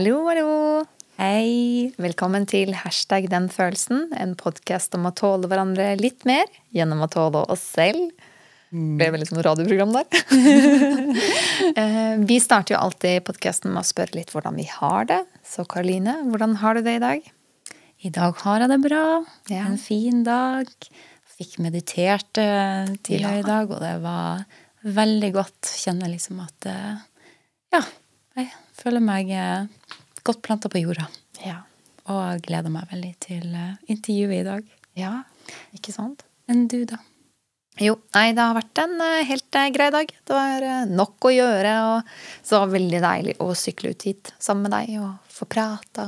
Hallo, hallo! Hei! Velkommen til Hashtag den følelsen, en podkast om å tåle hverandre litt mer gjennom å tåle oss selv. Det ble veldig sånn radioprogram der. Eh, vi starter jo alltid podkasten med å spørre litt hvordan vi har det. Så Karoline, hvordan har du det i dag? I dag har jeg det bra. Ja. En fin dag. Fikk meditert eh, tidligere Ja. i dag, og det var veldig godt. Kjenner liksom at eh, Ja, jeg føler meg eh, godt planta på jorda. Ja. Og gleder meg veldig til eh, intervjuet i dag. ja. Ikke sant? Enn du, da? Jo, nei, det har vært en eh, helt grei dag. Det var nok å gjøre, og så var det veldig deilig å sykle ut hit sammen med deg og få prata.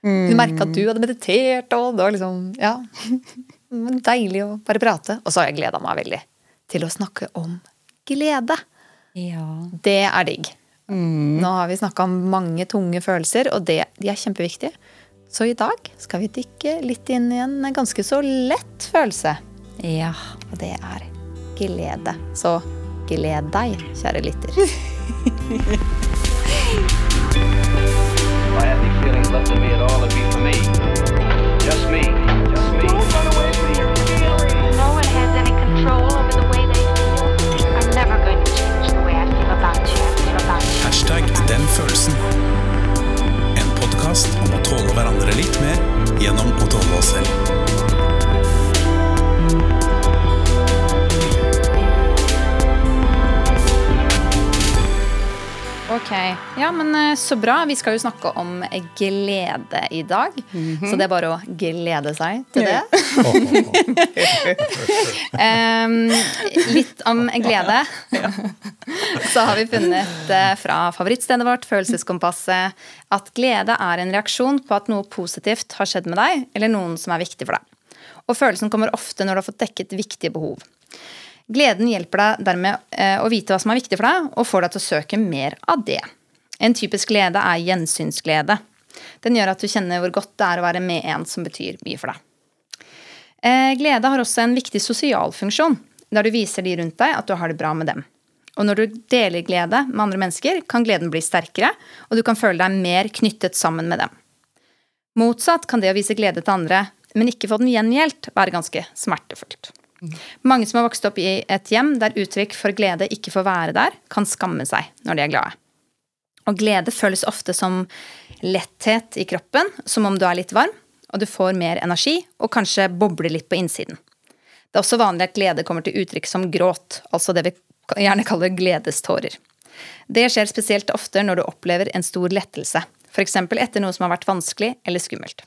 Du merka at du hadde meditert, og det var liksom Ja. Deilig å bare prate. Og så har jeg gleda meg veldig til å snakke om glede. Ja. Det er digg. Nå har vi snakka om mange tunge følelser, og det, de er kjempeviktige. Så i dag skal vi dykke litt inn i en ganske så lett følelse. Ja. Og det er glede. Så gled deg, kjære lytter. I left in me at all, it'd be for me. Hverandre litt mer gjennom å tåle oss selv. Ok, ja, men eh, så bra. Vi skal jo snakke om glede i dag. Så det er bare å glede seg til det. um, litt om glede. så har vi funnet eh, fra favorittstedet vårt, Følelseskompasset, at glede er en reaksjon på at noe positivt har skjedd med deg, eller noen som er viktig for deg. Og følelsen kommer ofte når du har fått dekket viktige behov. Gleden hjelper deg dermed eh, å vite hva som er viktig for deg, og får deg til å søke mer av det. En typisk glede er gjensynsglede. Den gjør at du kjenner hvor godt det er å være med en som betyr mye for deg. Eh, Glede har også en viktig sosial funksjon, der du viser de rundt deg at du har det bra med dem. Og når du deler glede med andre mennesker, kan gleden bli sterkere, og du kan føle deg mer knyttet sammen med dem. Motsatt kan det å vise glede til andre, men ikke få den gjengjeldt, være ganske smertefullt. Mange som har vokst opp i et hjem der uttrykk for glede ikke får være der, kan skamme seg når de er glade. Og glede føles ofte som letthet i kroppen, som om du er litt varm, og du får mer energi og kanskje bobler litt på innsiden. Det er også vanlig at glede kommer til uttrykk som gråt, altså det vi gjerne kaller gledestårer. Det skjer spesielt ofte når du opplever en stor lettelse, f.eks. etter noe som har vært vanskelig eller skummelt.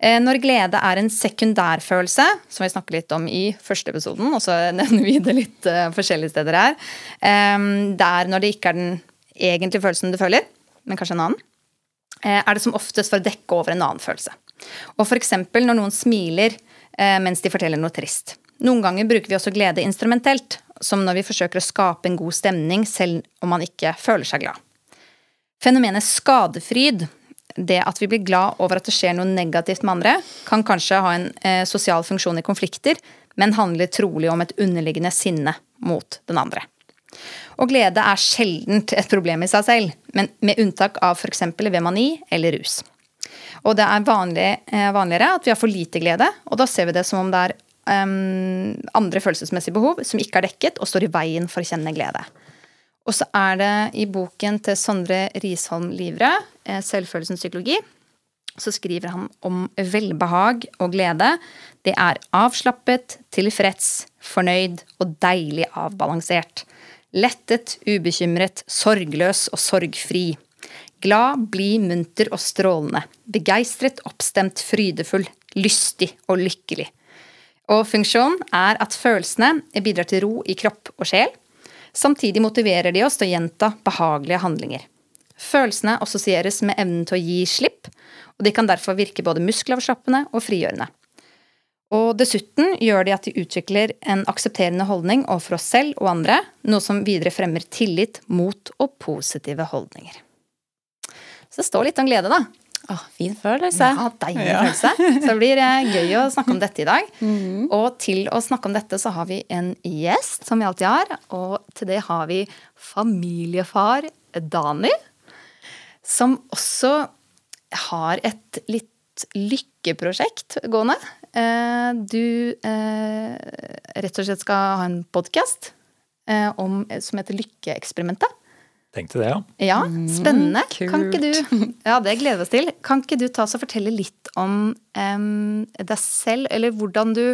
Eh, Når glede er en sekundærfølelse, som vi snakker litt om i første episoden, og så nevner vi det litt eh, forskjellige steder her, der det er når det ikke er den egentlige følelsen du føler, men kanskje en annen, eh, er det som oftest for å dekke over en annen følelse. Og f.eks. når noen smiler eh, mens de forteller noe trist. Noen ganger bruker vi også glede instrumentelt, som når vi forsøker å skape en god stemning selv om man ikke føler seg glad. Fenomenet skadefryd, det at vi blir glad over at det skjer noe negativt med andre, kan kanskje ha en eh, sosial funksjon i konflikter, men handler trolig om et underliggende sinne mot den andre. Og glede er sjelden et problem i seg selv, men med unntak av f.eks. ved mani eller rus. Og det er vanlig, eh, vanligere at vi har for lite glede, og da ser vi det som om det er um, andre følelsesmessige behov som ikke er dekket, og står i veien for å kjenne glede. Og så er det i boken til Sondre Risholm Livre, 'Selvfølelsens psykologi', så skriver han om velbehag og glede. Det er avslappet, tilfreds, fornøyd og deilig avbalansert. Lettet, ubekymret, sorgløs og sorgfri. Glad, blid, munter og strålende. Begeistret, oppstemt, frydefull, lystig og lykkelig. Og funksjonen er at følelsene bidrar til ro i kropp og sjel. Samtidig motiverer de oss til å gjenta behagelige handlinger. Følelsene assosieres med evnen til å gi slipp, og de kan derfor virke både muskelavslappende og frigjørende. Og dessuten gjør de at de utvikler en aksepterende holdning overfor oss selv og andre, noe som videre fremmer tillit, mot og positive holdninger. Så det står litt om glede, da. Å, fin følelse. Ja, deilig følelse. Så det blir eh, gøy å snakke om dette i dag. Og til å snakke om dette så har vi en gjest, som vi alltid har. Og til det har vi familiefar Dani. Som også har et litt lykkeprosjekt gående. Eh, Du eh, rett og slett skal ha en podkast som heter Lykkeeksperimentet. Tenkte det, ja. Ja, spennende. Kan ikke kult. du Ja, det gleder vi oss til. Kan ikke du ta oss og fortelle litt om um, deg selv, eller hvordan du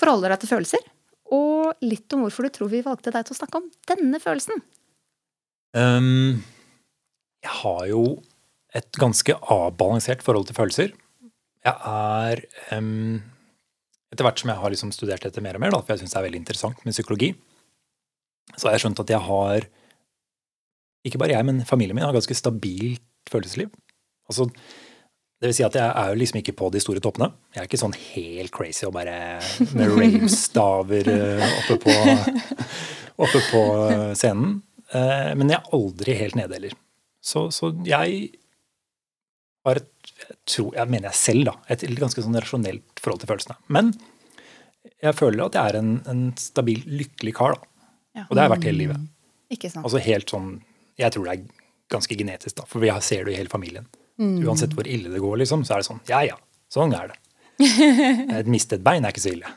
forholder deg til følelser? Og litt om hvorfor du tror vi valgte deg til å snakke om denne følelsen. Um, jeg har jo et ganske avbalansert forhold til følelser. Jeg er um, Etter hvert som jeg har liksom studert dette mer og mer, da, for jeg syns det er veldig interessant med psykologi, så har jeg skjønt at jeg har Ikke bare jeg, men familien min har ganske stabilt følelsesliv. Altså, det vil si at jeg er jo liksom ikke på de store toppene. Jeg er ikke sånn helt crazy og bare med rave-staver eh, oppe, på, oppe på scenen. Eh, Men jeg er aldri helt nede heller. Så, så jeg har et jeg, tror, jeg mener jeg selv, da, et ganske sånn rasjonelt forhold til følelsene. Men jeg føler at jeg er en, en stabil, lykkelig kar. da. Ja. Og det har jeg vært hele livet. Ikke sant? Altså helt sånn Jeg tror det er ganske genetisk, da, for vi har- ser det i hele familien. Uansett hvor ille det går, liksom, så er det sånn Ja ja, sånn er det. Et mistet bein er ikke så ille.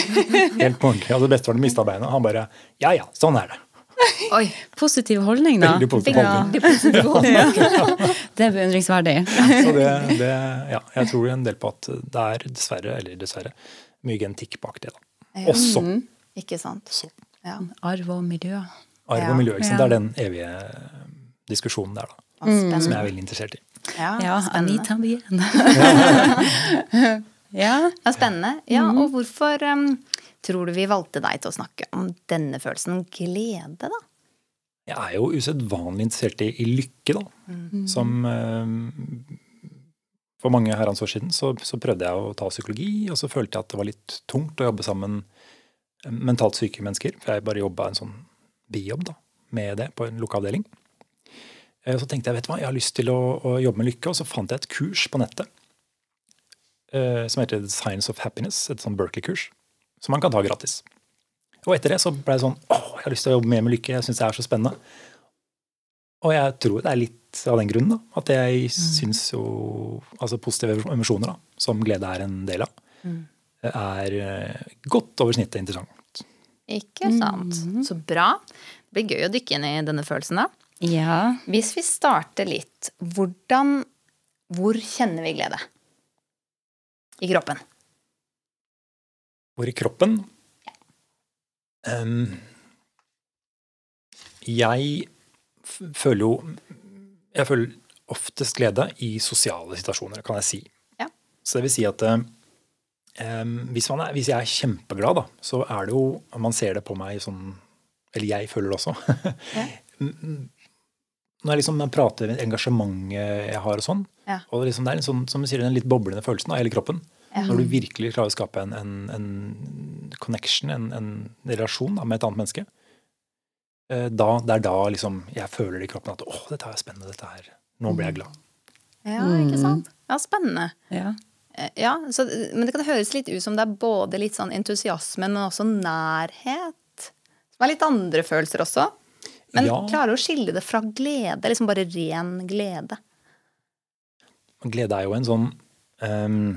Helt ordentlig. Altså Bestefaren mista beinet. Han bare Ja ja, sånn er det. Oi, Positiv holdning, da. Veldig positiv holdning. Ja. positiv holdning. Det er beundringsverdig. Så det, det Ja, jeg tror en del på at det er dessverre, eller dessverre, mye genetikk bak det, da. Også. Ikke sant. Så. Ja. Arv og miljø. Arv og miljø. Ikke sant? Det er den evige diskusjonen der, da. Spennende. Som jeg er veldig interessert i. Ja, Ja. Anita Bien. ja. Ja, spennende. Ja, og hvorfor em, tror du vi valgte deg til å snakke om denne følelsen glede, da? Jeg er jo usedvanlig interessert i, i lykke, da. Som eh, For mange herrens år siden så, så prøvde jeg å ta psykologi, og så følte jeg at det var litt tungt å jobbe sammen mentalt syke mennesker. For jeg bare jobba en sånn bijobb da, med det på en lukkeavdeling. Eh, Så tenkte jeg vet du hva, jeg har lyst til å, å jobbe med lykke, og så fant jeg et kurs på nettet eh, som heter The Science of Happiness, et sånn Berkeley-kurs, som man kan ta gratis. Og etter det så ble det sånn åh, jeg har lyst til å jobbe mer med lykke, jeg syns det er så spennende. Og jeg tror det er litt av den grunnen, da. At jeg syns jo Altså positive emosjoner, da, som glede er en del av, er eh, godt over snittet interessant. Ikke sant. Så bra. Det blir gøy å dykke inn i denne følelsen, da. ja. Hvis vi starter litt, hvordan Hvor kjenner vi glede? I kroppen. Hvor i kroppen Um, Jeg føler jo Jeg føler oftest glede i sosiale situasjoner, kan jeg si. Ja. Så det vil si at um, hvis, man er, hvis jeg er kjempeglad, da, så er det jo Man ser det på meg sånn Eller jeg føler det også. Ja. Når jeg liksom man prater engasjementet jeg har og sånn, Ja. og liksom det er en sånn, som du sier, en litt boblende følelsen av hele kroppen. Når du virkelig klarer å skape en, en, en connection, en, en relasjon da, med et annet menneske. eh, Da, det er da liksom jeg føler i kroppen at åh, dette er spennende, dette her. Nå blir jeg glad. Ja, ikke sant? Ja, spennende. ja. Eh, Ja, så, men det kan høres litt ut som det er både litt sånn entusiasme, men også nærhet. Som er litt andre følelser også. Men Ja. klarer å skille det fra glede. Liksom bare ren glede. Glede er jo en sånn ehm,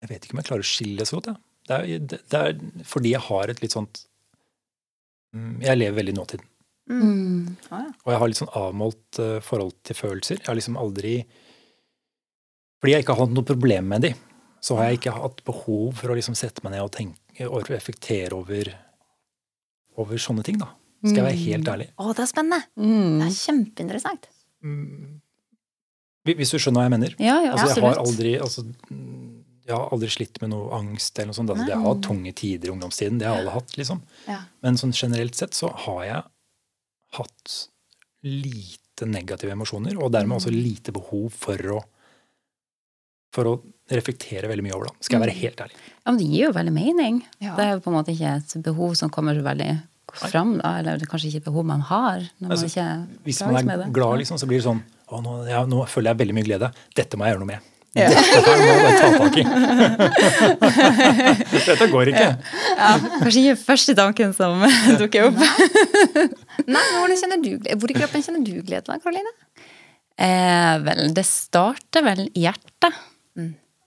Jeg vet ikke om jeg klarer å skille så godt. jeg. Det er, det, er fordi jeg har et litt sånt mm, Jeg lever veldig i nåtiden. Mm. Ah, ja. Og jeg har litt sånn avmålt eh, forhold til følelser. Jeg har liksom aldri Fordi jeg ikke har hatt noe problem med de, så har jeg ikke hatt behov for å liksom sette meg ned og tenke og reflektere over, over sånne ting, da. Skal jeg være helt ærlig. Å, det er spennende! Mm. Det er kjempeinteressant. Hvis- Hvis du skjønner hva jeg mener? Ja, ja, Altså, jeg har aldri altså, mm, jeg har aldri slitt med noe angst. eller noe sånt. Altså, jeg har hatt tunge tider i ungdomstiden. Det har alle hatt. liksom. Ja. Men sånn generelt sett så har jeg hatt lite negative emosjoner, og dermed også lite behov for å, for å reflektere veldig mye over det. Skal jeg være helt ærlig. Ja, men det gir jo veldig mening. Ja. Det er jo på en måte ikke et behov som kommer veldig fram, da. Eller det er kanskje ikke et behov man har når man Altså, ikke Hvis man er glad, liksom, så blir det sånn å, nå, ja, nå føler jeg veldig mye glede. Dette må jeg gjøre noe med. Ja. Dette må jeg ta tak i. Dette går ikke. Ja, kanskje ikke første tanken som dukker opp. Nei. Hvor i kroppen kjenner du glede da, Karoline? Eh, vel, det starter vel i hjertet.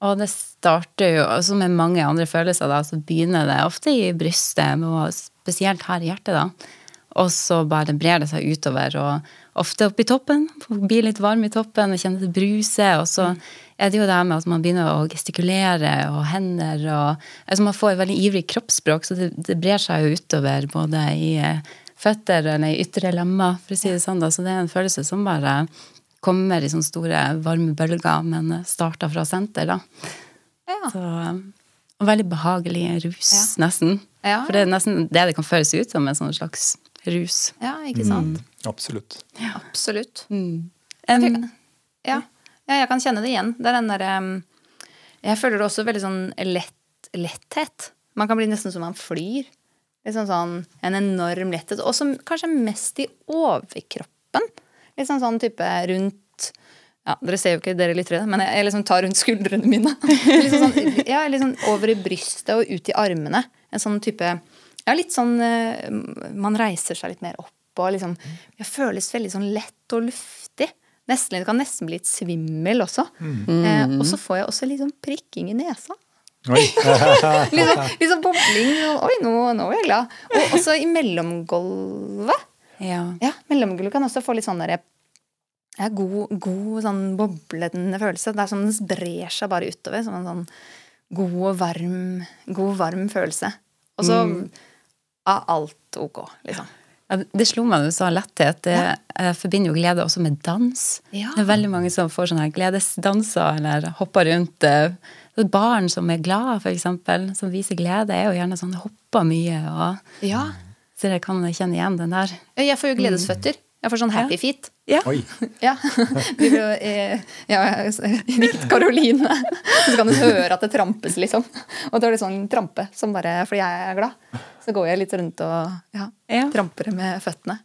Og det starter jo, som med mange andre følelser, da, så begynner det ofte i brystet, og spesielt her i hjertet, da. Og så bare brer det seg utover, og ofte opp i toppen. Blir litt varm i toppen og kjenner det bruser. Og så er det jo det med at man begynner å gestikulere og hender og altså Man får et veldig ivrig kroppsspråk, så det, det brer seg jo utover både i eh, føtter eller i ytre lemmer, for å si det sånn. da, Så det er en følelse som bare kommer i sånne store varme bølger, men starter fra senter, da. Ja. Så, og veldig behagelig rus, Ja. nesten. Ja. For det er nesten det det kan føles ut som, en sånn slags rus. Ja, ikke sant? Absolutt. Absolutt. Mm. Um, ja, jeg kan kjenne det igjen. Det er den derre Jeg føler det også veldig sånn lett, letthet. Man kan bli nesten som man flyr. Litt sånn, en enorm letthet. Og som kanskje mest i overkroppen. Litt sånn sånn type rundt ja, Dere ser jo ikke, dere lyttere, men jeg, jeg liksom tar rundt skuldrene mine. Litt sånn, sånn, ja, sånn over i brystet og ut i armene. En sånn type Ja, litt sånn eh, Man reiser seg litt mer opp og liksom Jeg føles veldig sånn lett og luftig. Nesten, det kan nesten bli litt svimmel også. Eh, og så får jeg også litt sånn prikking i nesa. Sånn, litt sånn bobling. sånn, Oi, nå, nå er jeg glad. Og også i mellomgulvet. ja. Ja, mellomgulvet kan også få litt sånn der ja, god, god sånn boblende følelse. Det er sånn den brer seg bare utover. Som en sånn god og varm, god, varm følelse. Og så er alt ok, liksom. Det slo meg da du sa letthet. Det, ja. forbinder jo glede også med dans. Ja. Det er veldig mange som får sånne gledesdanser eller hopper rundt. eh, Barn som er glad, eksempel, som viser glede, er jo gjerne sånn hopper mye. og Ja. Så dere kan kjenne igjen den der. Jeg får jo gledesføtter. Jeg får sånn happy feet. Ja. Oi. Ja. Vi eh, ja, Rikt Karoline. Så kan du høre at det trampes, liksom. Og da er det sånn trampe som bare fordi jeg er glad. Så går jeg litt rundt og ja, Ja. tramper med føttene.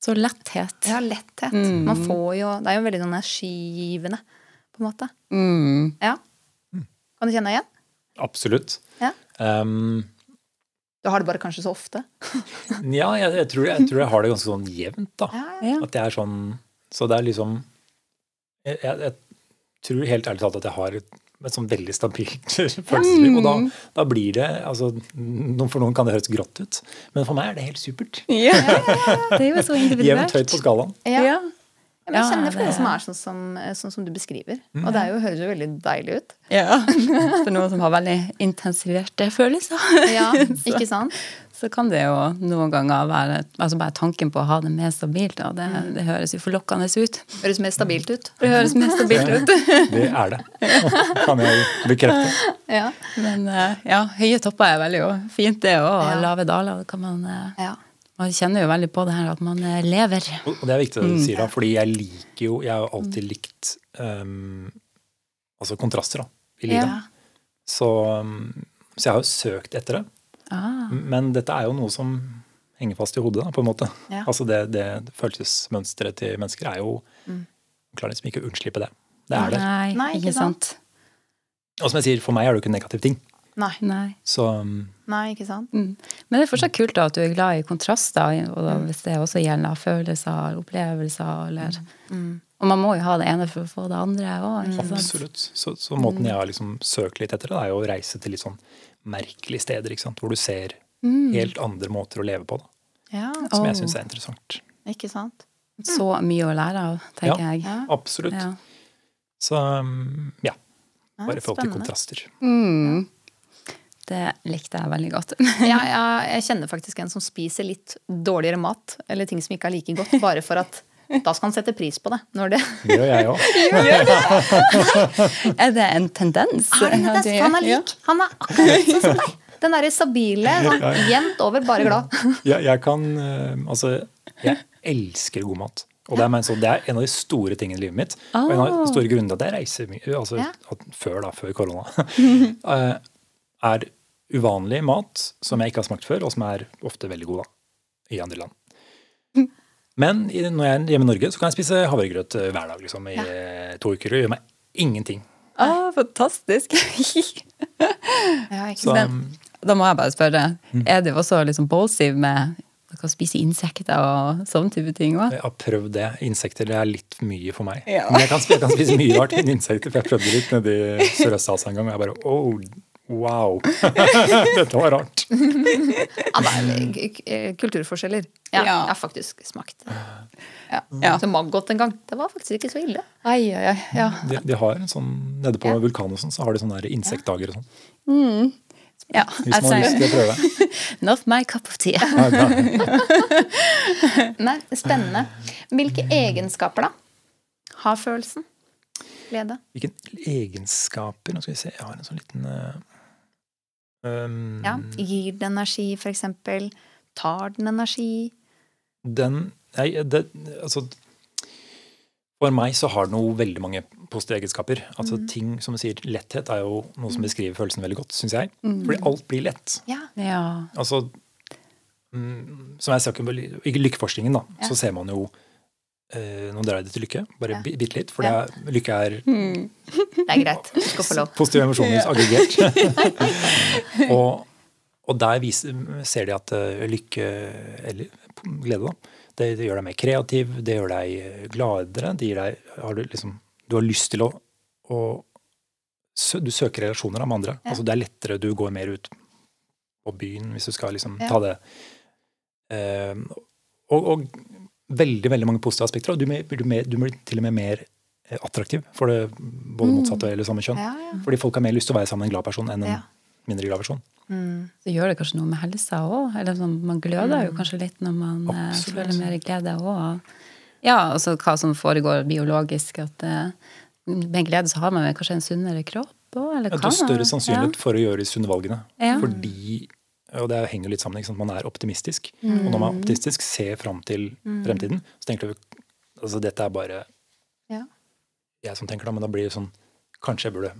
Så letthet. Ja, letthet. Man får jo Det er jo veldig sånn energigivende, på en måte. Mm. Ja. Kan du kjenne deg igjen? Absolutt. Ja. Um, Du har det bare kanskje så ofte. ja, jeg, jeg, tror, jeg tror jeg har det ganske sånn jevnt, da. Ja, Ja. At jeg er sånn Så det er liksom Jeg, jeg, jeg tror helt ærlig talt at jeg har et, et sånn veldig stabilt følelsesliv. Og da, da blir det altså, For noen kan det høres grått ut, men for meg er det helt supert. Ja. Det er jo så Jevnt høyt på skalaen. Ja. Ja. Ja, men jeg kjenner det som er sånn som, sånn som du beskriver. Og det er jo, høres jo veldig deilig ut. ja. For noen som har veldig intensiverte følelser. Ja, ikke sant? så kan det jo noen ganger være altså bare tanken på å ha det mer stabilt. Og det, det høres jo forlokkende ut. Høres mer stabilt ut. Det høres mer stabilt ut. Det er det. Kan jeg bekrefte. Ja. Men eh, ja, høye topper er veldig jo fint, det òg. Og Ja. lave daler. det Kan man, eh, ja. Man kjenner jo veldig på det her at man eh, lever. Og det er viktig det du sier, da, fordi jeg liker jo Jeg har alltid likt um, altså kontraster da, i livet. Ja. Så, um, så jeg har jo søkt etter det. Ah. Men dette er jo noe som henger fast i hodet, da, på en måte. Ja. Altså det, det følelsesmønsteret til mennesker er jo Klarer liksom ikke å unnslippe det. Det er det. Nei, ikke sant. Og som jeg sier, for meg er det jo ikke en negativ ting. Nei. Nei. Så um, Nei, ikke sant? Mm. Men det er fortsatt kult da at du er glad i kontraster, og da, hvis det også gjelder følelser, opplevelser eller Og man må jo ha det ene for å få det andre òg. absolutt. Så, så måten jeg har liksom søkt litt etter det, er jo å reise til litt sånn merkelige steder, ikke sant? hvor du ser helt andre måter å leve på, da, Ja, som jeg Åh. syns er interessant. ikke sant? Så mye å lære av, tenker Ja. jeg. Ja. Absolutt. Ja. Så um, ja. Ja, Bare i forhold til kontraster. Mm. Det likte jeg veldig godt. Ja, ja, jeg kjenner faktisk en som spiser litt dårligere mat, eller ting som ikke er like godt, bare for at da skal han sette pris på det. Når det gjør jeg òg. er det en tendens? er det det? Han er lik. Han er akkurat sånn som deg. Den derre stabile, sånn jevnt over, bare glad. Jeg, jeg kan eh, Altså, jeg elsker god mat. Og det er, men, det er en av de store tingene i livet mitt. Og en av de store grunnene til at jeg reiser mye, altså Ja. før da, før korona, eh, er uvanlig mat som jeg ikke har smakt før, og som er ofte veldig god da, i andre land. Men når jeg er hjemme i Norge, så kan jeg spise havregrøt eh, hver dag liksom, i ja. to uker. Og gjør meg ingenting. Ah, fantastisk. Ja, ikke sant? Men da må jeg bare spørre, er du også liksom ballsy med å spise insekter og sånn type ting òg. Jeg har prøvd det. Insekter det er litt mye for meg. Ja. Men jeg kan, jeg kan spise mye rart enn insekter, for jeg prøvde litt nede i Sørøst-Asia en gang, og jeg bare oh, wow. Dette var rart. Ja, det er k- kulturforskjeller. Ja, Ja. Jeg har faktisk smakt. Ja. Ja. Så maggot en gang. Det var faktisk ikke så ille. Ai, ai, ai. Ja. De, de har en sånn, Nede på Ja. vulkanen og sånn, så har de sånne der insektdager og sånn. Ja, Hvis man har lyst til å prøve. Not my cup of tea. Nei, spennende. Hvilke egenskaper, da? Har følelsen? Glede? Hvilke egenskaper Nå skal vi se, jeg har en sånn liten eh, um, Ja. Gir den energi, for eksempel? Tar den energi? Den Nei, det, altså For meg så har den jo veldig mange positive egenskaper. Altså ting, som du sier, Letthet er jo noe som beskriver følelsen veldig godt, syns jeg. Fordi alt blir lett. Ja. Ja. Altså mm, Som jeg sa i lykkeforskningen, da, Ja. så ser man jo eh, Nå drar jeg det til lykke, bare Ja. bitte litt. For Ja. er, lykke er Det er greit. Du skal få lov. positive emosjoner aggregert. og, og der viser, ser de at eh, lykke, eller glede, da, det, det gjør deg mer kreativ, det gjør deg eh, gladere. Det gir deg, har du, liksom, du har lyst til å, å sø, Du søker relasjoner med andre. Ja. Altså, det er lettere, du går mer ut på byen hvis du skal liksom ta det. Uh, og, og veldig veldig mange positive aspekter. Og du, blir- blir du blir til og med mer eh, attraktiv for det både motsatte eller samme kjønn. Ja, ja. Fordi folk har mer lyst til å være sammen med en glad person enn en Ja. mindre glad person. Så gjør det kanskje noe med helsa òg. Sånn, man gløder jo kanskje litt når man eh, Absolutt. føler mer glede òg. Ja, altså hva som foregår biologisk. At eh, med glede så har man kanskje en sunnere kropp òg, eller Ja, du har større sannsynlighet for å gjøre de sunne valgene. Ja. Fordi, og det henger litt sammen, ikke sant? man er optimistisk. Og når man er optimistisk, ser fram til fremtiden, så tenker du altså dette er bare Ja. jeg som tenker det, men da blir det sånn Kanskje jeg burde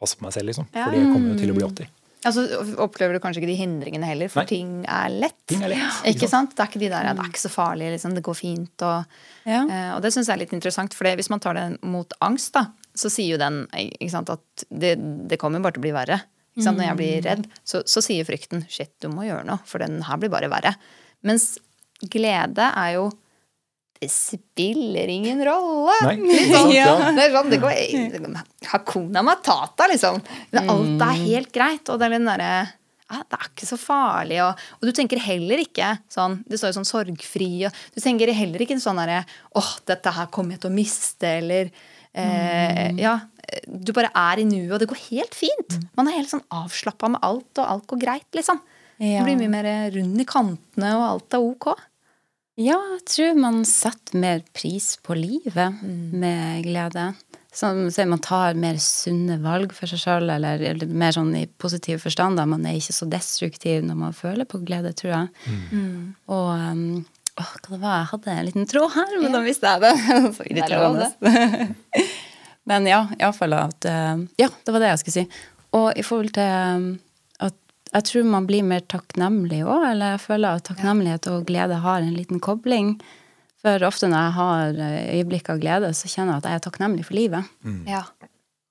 passe på meg selv, liksom. Ja. Fordi jeg kommer jo til å bli 80. Altså, opplever du kanskje ikke de hindringene heller, for Nei. ting er lett. Ting er lett, Ikke ikke sant? Det er ikke de der, ja, det er ikke så farlig, liksom, det går fint. Og, Ja. eh, og det syns jeg er litt interessant, for det- hvis man tar det mot angst, da, så sier jo den ikke sant, at det, det kommer bare til å bli verre. Ikke sant? Når jeg blir redd, så, så sier frykten shit, du må gjøre noe, for den her blir bare verre. Mens glede er jo det spiller ingen rolle. Nei, sant? ja. Det er sånn, det går Hakuna matata, liksom. Men alt er helt greit. Og det er den derre ja, det er ikke så farlig. Og, og du tenker heller ikke sånn Det står jo sånn sorgfri, og du tenker heller ikke sånn derre åh, dette her kommer jeg til å miste, eller eh, Ja. Du bare er i nuet, og det går helt fint. Man er helt sånn avslappa med alt, og alt går greit, liksom. Ja. Du blir mye mer rund i kantene, og alt er ok. Ja, jeg tror man setter mer pris på livet med glede. Som sier man tar mer sunne valg for seg sjøl, eller, eller mer sånn i positiv forstand. Da. Man er ikke så destruktiv når man føler på glede, tror jeg. Og um, åh, hva det var Jeg hadde en liten tråd her, men da mista jeg det. så irriterende. men ja, iallfall at eh, Ja, det var det jeg skulle si. Og i forhold til um, at jeg tror man blir mer takknemlig òg, eller jeg føler at takknemlighet og glede har en liten kobling. For ofte når jeg har eh, øyeblikk av glede, så kjenner jeg at jeg er takknemlig for livet. Ja.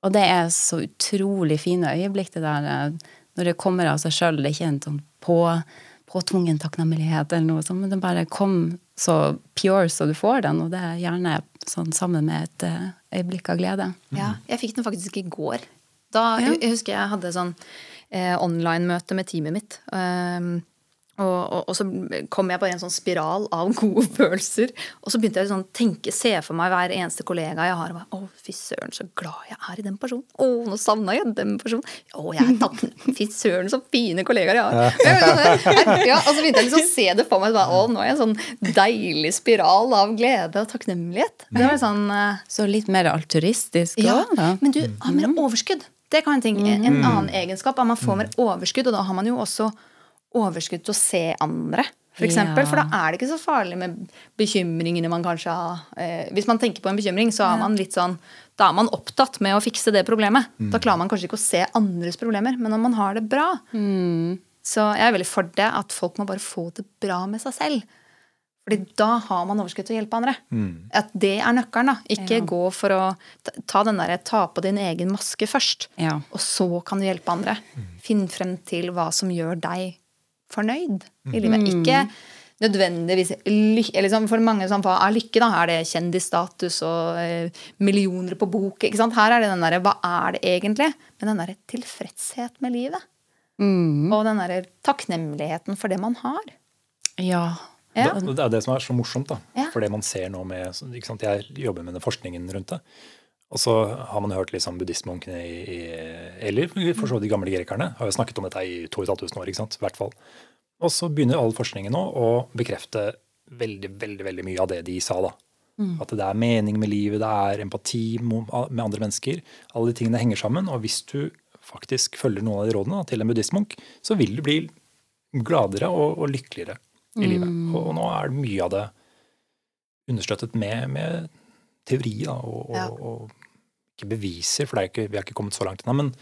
Og det er så utrolig fine øyeblikk, det der eh, når det kommer av seg sjøl. Det er ikke en sånn på, påtvungen takknemlighet eller noe sånt, men det bare kom så pure så du får den, og det er gjerne sånn sammen med et eh, øyeblikk av glede. Ja, jeg fikk den faktisk i går. Da, Ja. jeg, jeg husker jeg hadde sånn eh, online-møte med teamet mitt. Um, og, og, og så kom jeg bare i en sånn spiral av gode følelser. Og så begynte jeg sånn tenke, se for meg hver eneste kollega jeg har. Og bare, å, fy søren, så glad jeg er i den personen. Å, nå savna jeg den personen. Å, jeg er takknemlig. Fy søren, så fine kollegaer jeg har. Ja, og så begynte jeg liksom å se det for meg. Bare, å, nå er jeg en sånn deilig spiral av glede og takknemlighet. Det var sånn... eh, Så litt mer altruistisk ja, da. men du har mer overskudd. Det kan en ting. En annen egenskap er at man får mer overskudd, og da har man jo også overskudd til å se andre. For, eksempel, Ja. for da er det ikke så farlig med bekymringene man kanskje har. Eh, hvis man tenker på en bekymring, så er man litt sånn Da er man opptatt med å fikse det problemet. Da klarer man kanskje ikke å se andres problemer. Men når man har det bra Så jeg er veldig for det at folk må bare få det bra med seg selv. Fordi da har man overskudd til å hjelpe andre. At det er nøkkelen. da. Ikke gå for å ta- ta den der, ta på din egen maske først. Ja. Og så kan du hjelpe andre. Finn frem til hva som gjør deg fornøyd i livet. Ikke nødvendigvis liksom For mange som hva er lykke, da? Er det kjendisstatus og eh, millioner på bok? ikke sant? Her er det den derre Hva er det egentlig? Men den derre tilfredshet med livet. Og den derre takknemligheten for det man har. Ja. Ja. Det, det er det som er så morsomt, da. Ja. For det man ser nå med ikke sant? Jeg jobber med den forskningen rundt det. Og så har man hørt liksom buddhistmunkene i, i Eller for så vidt de gamle grekerne har jo snakket om dette i 2500 år. ikke sant? Hvert fall. Og så begynner all forskningen nå å bekrefte veldig veldig, veldig mye av det de sa. da. At det er mening med livet, det er empati med andre mennesker. Alle de tingene henger sammen. Og hvis du faktisk følger noen av de rådene da, til en buddhistmunk, så vil du bli gladere og, og lykkeligere i livet. Og, og nå er det mye av det understøttet med, med teori da, og, Ja. og, og ikke beviser, for det er ikke, vi har ikke kommet så langt ennå. Men,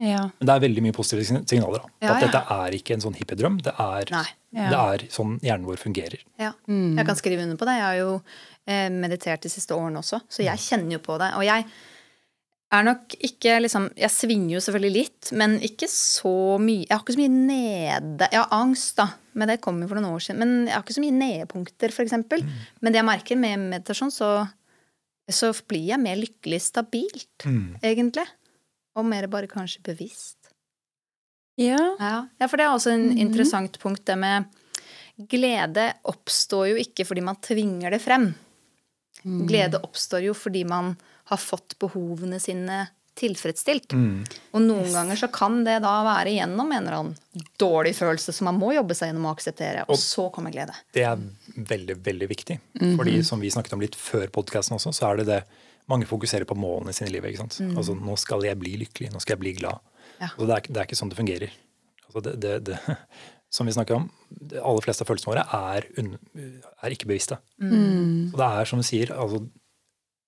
Ja. men det er veldig mye positive signaler. da. Ja, at ja. dette er ikke en sånn hippiedrøm. Det er, Nei. Det er sånn hjernen vår fungerer. Ja, jeg kan skrive under på det. Jeg har jo eh, meditert de siste årene også, så jeg kjenner jo på det. Og jeg er nok ikke liksom Jeg svinger jo selvfølgelig litt, men ikke så mye Jeg har ikke så mye nede Jeg har angst, da, men det kom jo for noen år siden. Men jeg har ikke så mye nedpunkter, f.eks. eksempel Men det jeg merker med meditasjon, så, så blir jeg mer lykkelig stabilt, egentlig. Og mer bare kanskje bevisst. ja. Ja, ja for det er også en interessant punkt, det med Glede oppstår jo ikke fordi man tvinger det frem. Glede oppstår jo fordi man har fått behovene sine tilfredsstilt. Og noen ganger så kan det da være gjennom en eller annen dårlig følelse som man må jobbe seg gjennom å akseptere, og så kommer glede. Det er veldig, veldig viktig. Fordi som vi snakket om litt før podkasten også, så er det det mange fokuserer på målene sine i livet. ikke sant? Altså, nå skal jeg bli lykkelig, nå skal jeg bli glad. Ja. Altså, det, er, ikke- det er ikke sånn det fungerer. Altså, det, det, det, som vi snakker om, de aller fleste av følelsene våre er, un, er ikke bevisste. Så det er, som du sier, altså,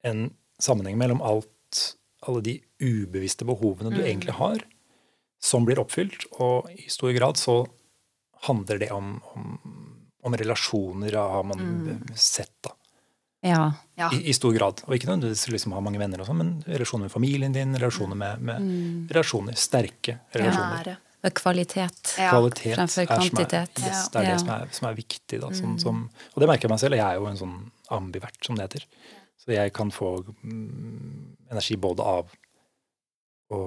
en sammenheng mellom alt, alle de ubevisste behovene du egentlig har, som blir oppfylt, og i stor grad så handler det om, om, om relasjoner, har man sett, da. ja. Ja. I, I stor grad. Og ikke nødvendigvis liksom ha mange venner, og sånn, men relasjoner med familien din, relasjoner med, med relasjoner, sterke relasjoner. Ja, er kvalitet. Ja. Kvalitet Fremfor kvantitet. er, yes, det, er Ja. det som er, som er viktig. Da, sånn, som, og det merker jeg meg selv. Jeg er jo en sånn ambivert, som det heter. Så jeg kan få mm, energi både av å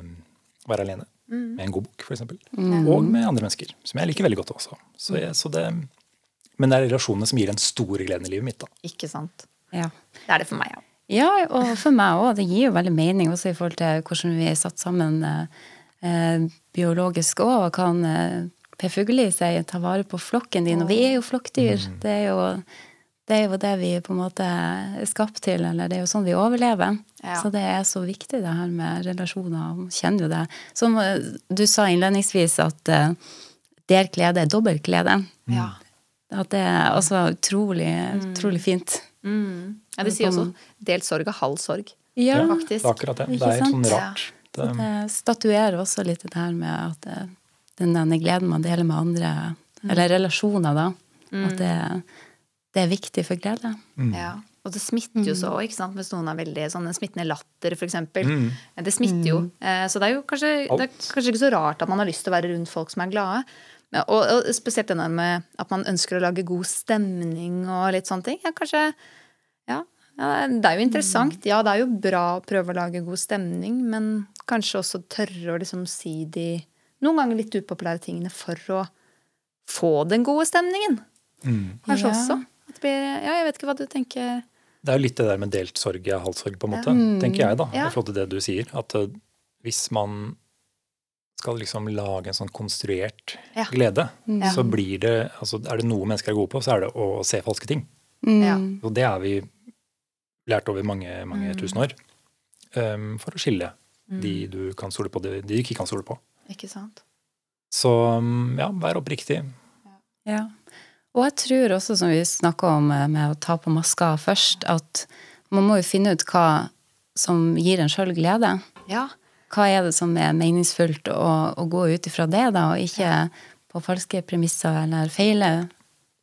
um, være alene med en god bok, f.eks., Mm. og med andre mennesker, som jeg liker veldig godt også. Så jeg, så det, men det er relasjonene som gir den store gleden i livet mitt. da. Ikke sant. Ja. Det er det for meg, ja. Ja, og for meg òg. Det gir jo veldig mening også i forhold til hvordan vi er satt sammen eh, eh, biologisk òg. og kan eh, Per Fugelli sier Ta vare på flokken din. Og vi er jo flokkdyr. Det, er jo, det er jo det vi på en måte er skapt til, eller det er jo sånn vi overlever. Ja. Så det er så viktig, det her med relasjoner. Man Kjenner jo det. Som eh, du sa innledningsvis, at uh, der glede er dobbelt glede. Ja. At det er altså utrolig, utrolig fint. ja det sier også delt sorg er halv sorg. Ja, Ja, faktisk. Det er akkurat det. Det er helt sånn rart. Det, Det statuerer også litt det her med at det, den denne gleden man deler med andre, eller relasjoner, da, at det, det er viktig for glede. Ja. Og det smitter jo så òg, ikke sant. Hvis noen er veldig sånn en smittende latter, for eksempel. Det smitter jo. Eh, Så det er jo kanskje, det er kanskje ikke så rart at man har lyst til å være rundt folk som er glade. Og, og spesielt den der med at man ønsker å lage god stemning og litt sånne ting. Ja, kanskje Ja, ja det er jo interessant. Ja, det er jo bra å prøve å lage god stemning, men kanskje også tørre å liksom si de noen ganger litt upopulære tingene for å få den gode stemningen. Kanskje Ja. også. Blir, ja, jeg vet ikke hva du tenker. Det er jo litt det der med delt sorg er halv sorg, på en måte, tenker jeg, da. Ja. I forhold til det du sier. At uh, hvis man skal liksom lage en sånn konstruert Ja. glede, Ja. så blir det altså Er det noe mennesker er gode på, så er det å se falske ting. Ja. Og det har vi lært over mange, mange tusen år. um, for å skille de du kan stole på, de, de du ikke kan stole på. Ikke sant? Så um, ja, vær oppriktig. Ja. Og jeg tror også, som vi snakka om eh, med å ta på maska først, at man må jo finne ut hva som gir en sjøl glede. Ja. Hva er det som er meningsfullt å, å gå ut ifra det, da, og ikke på falske premisser eller feile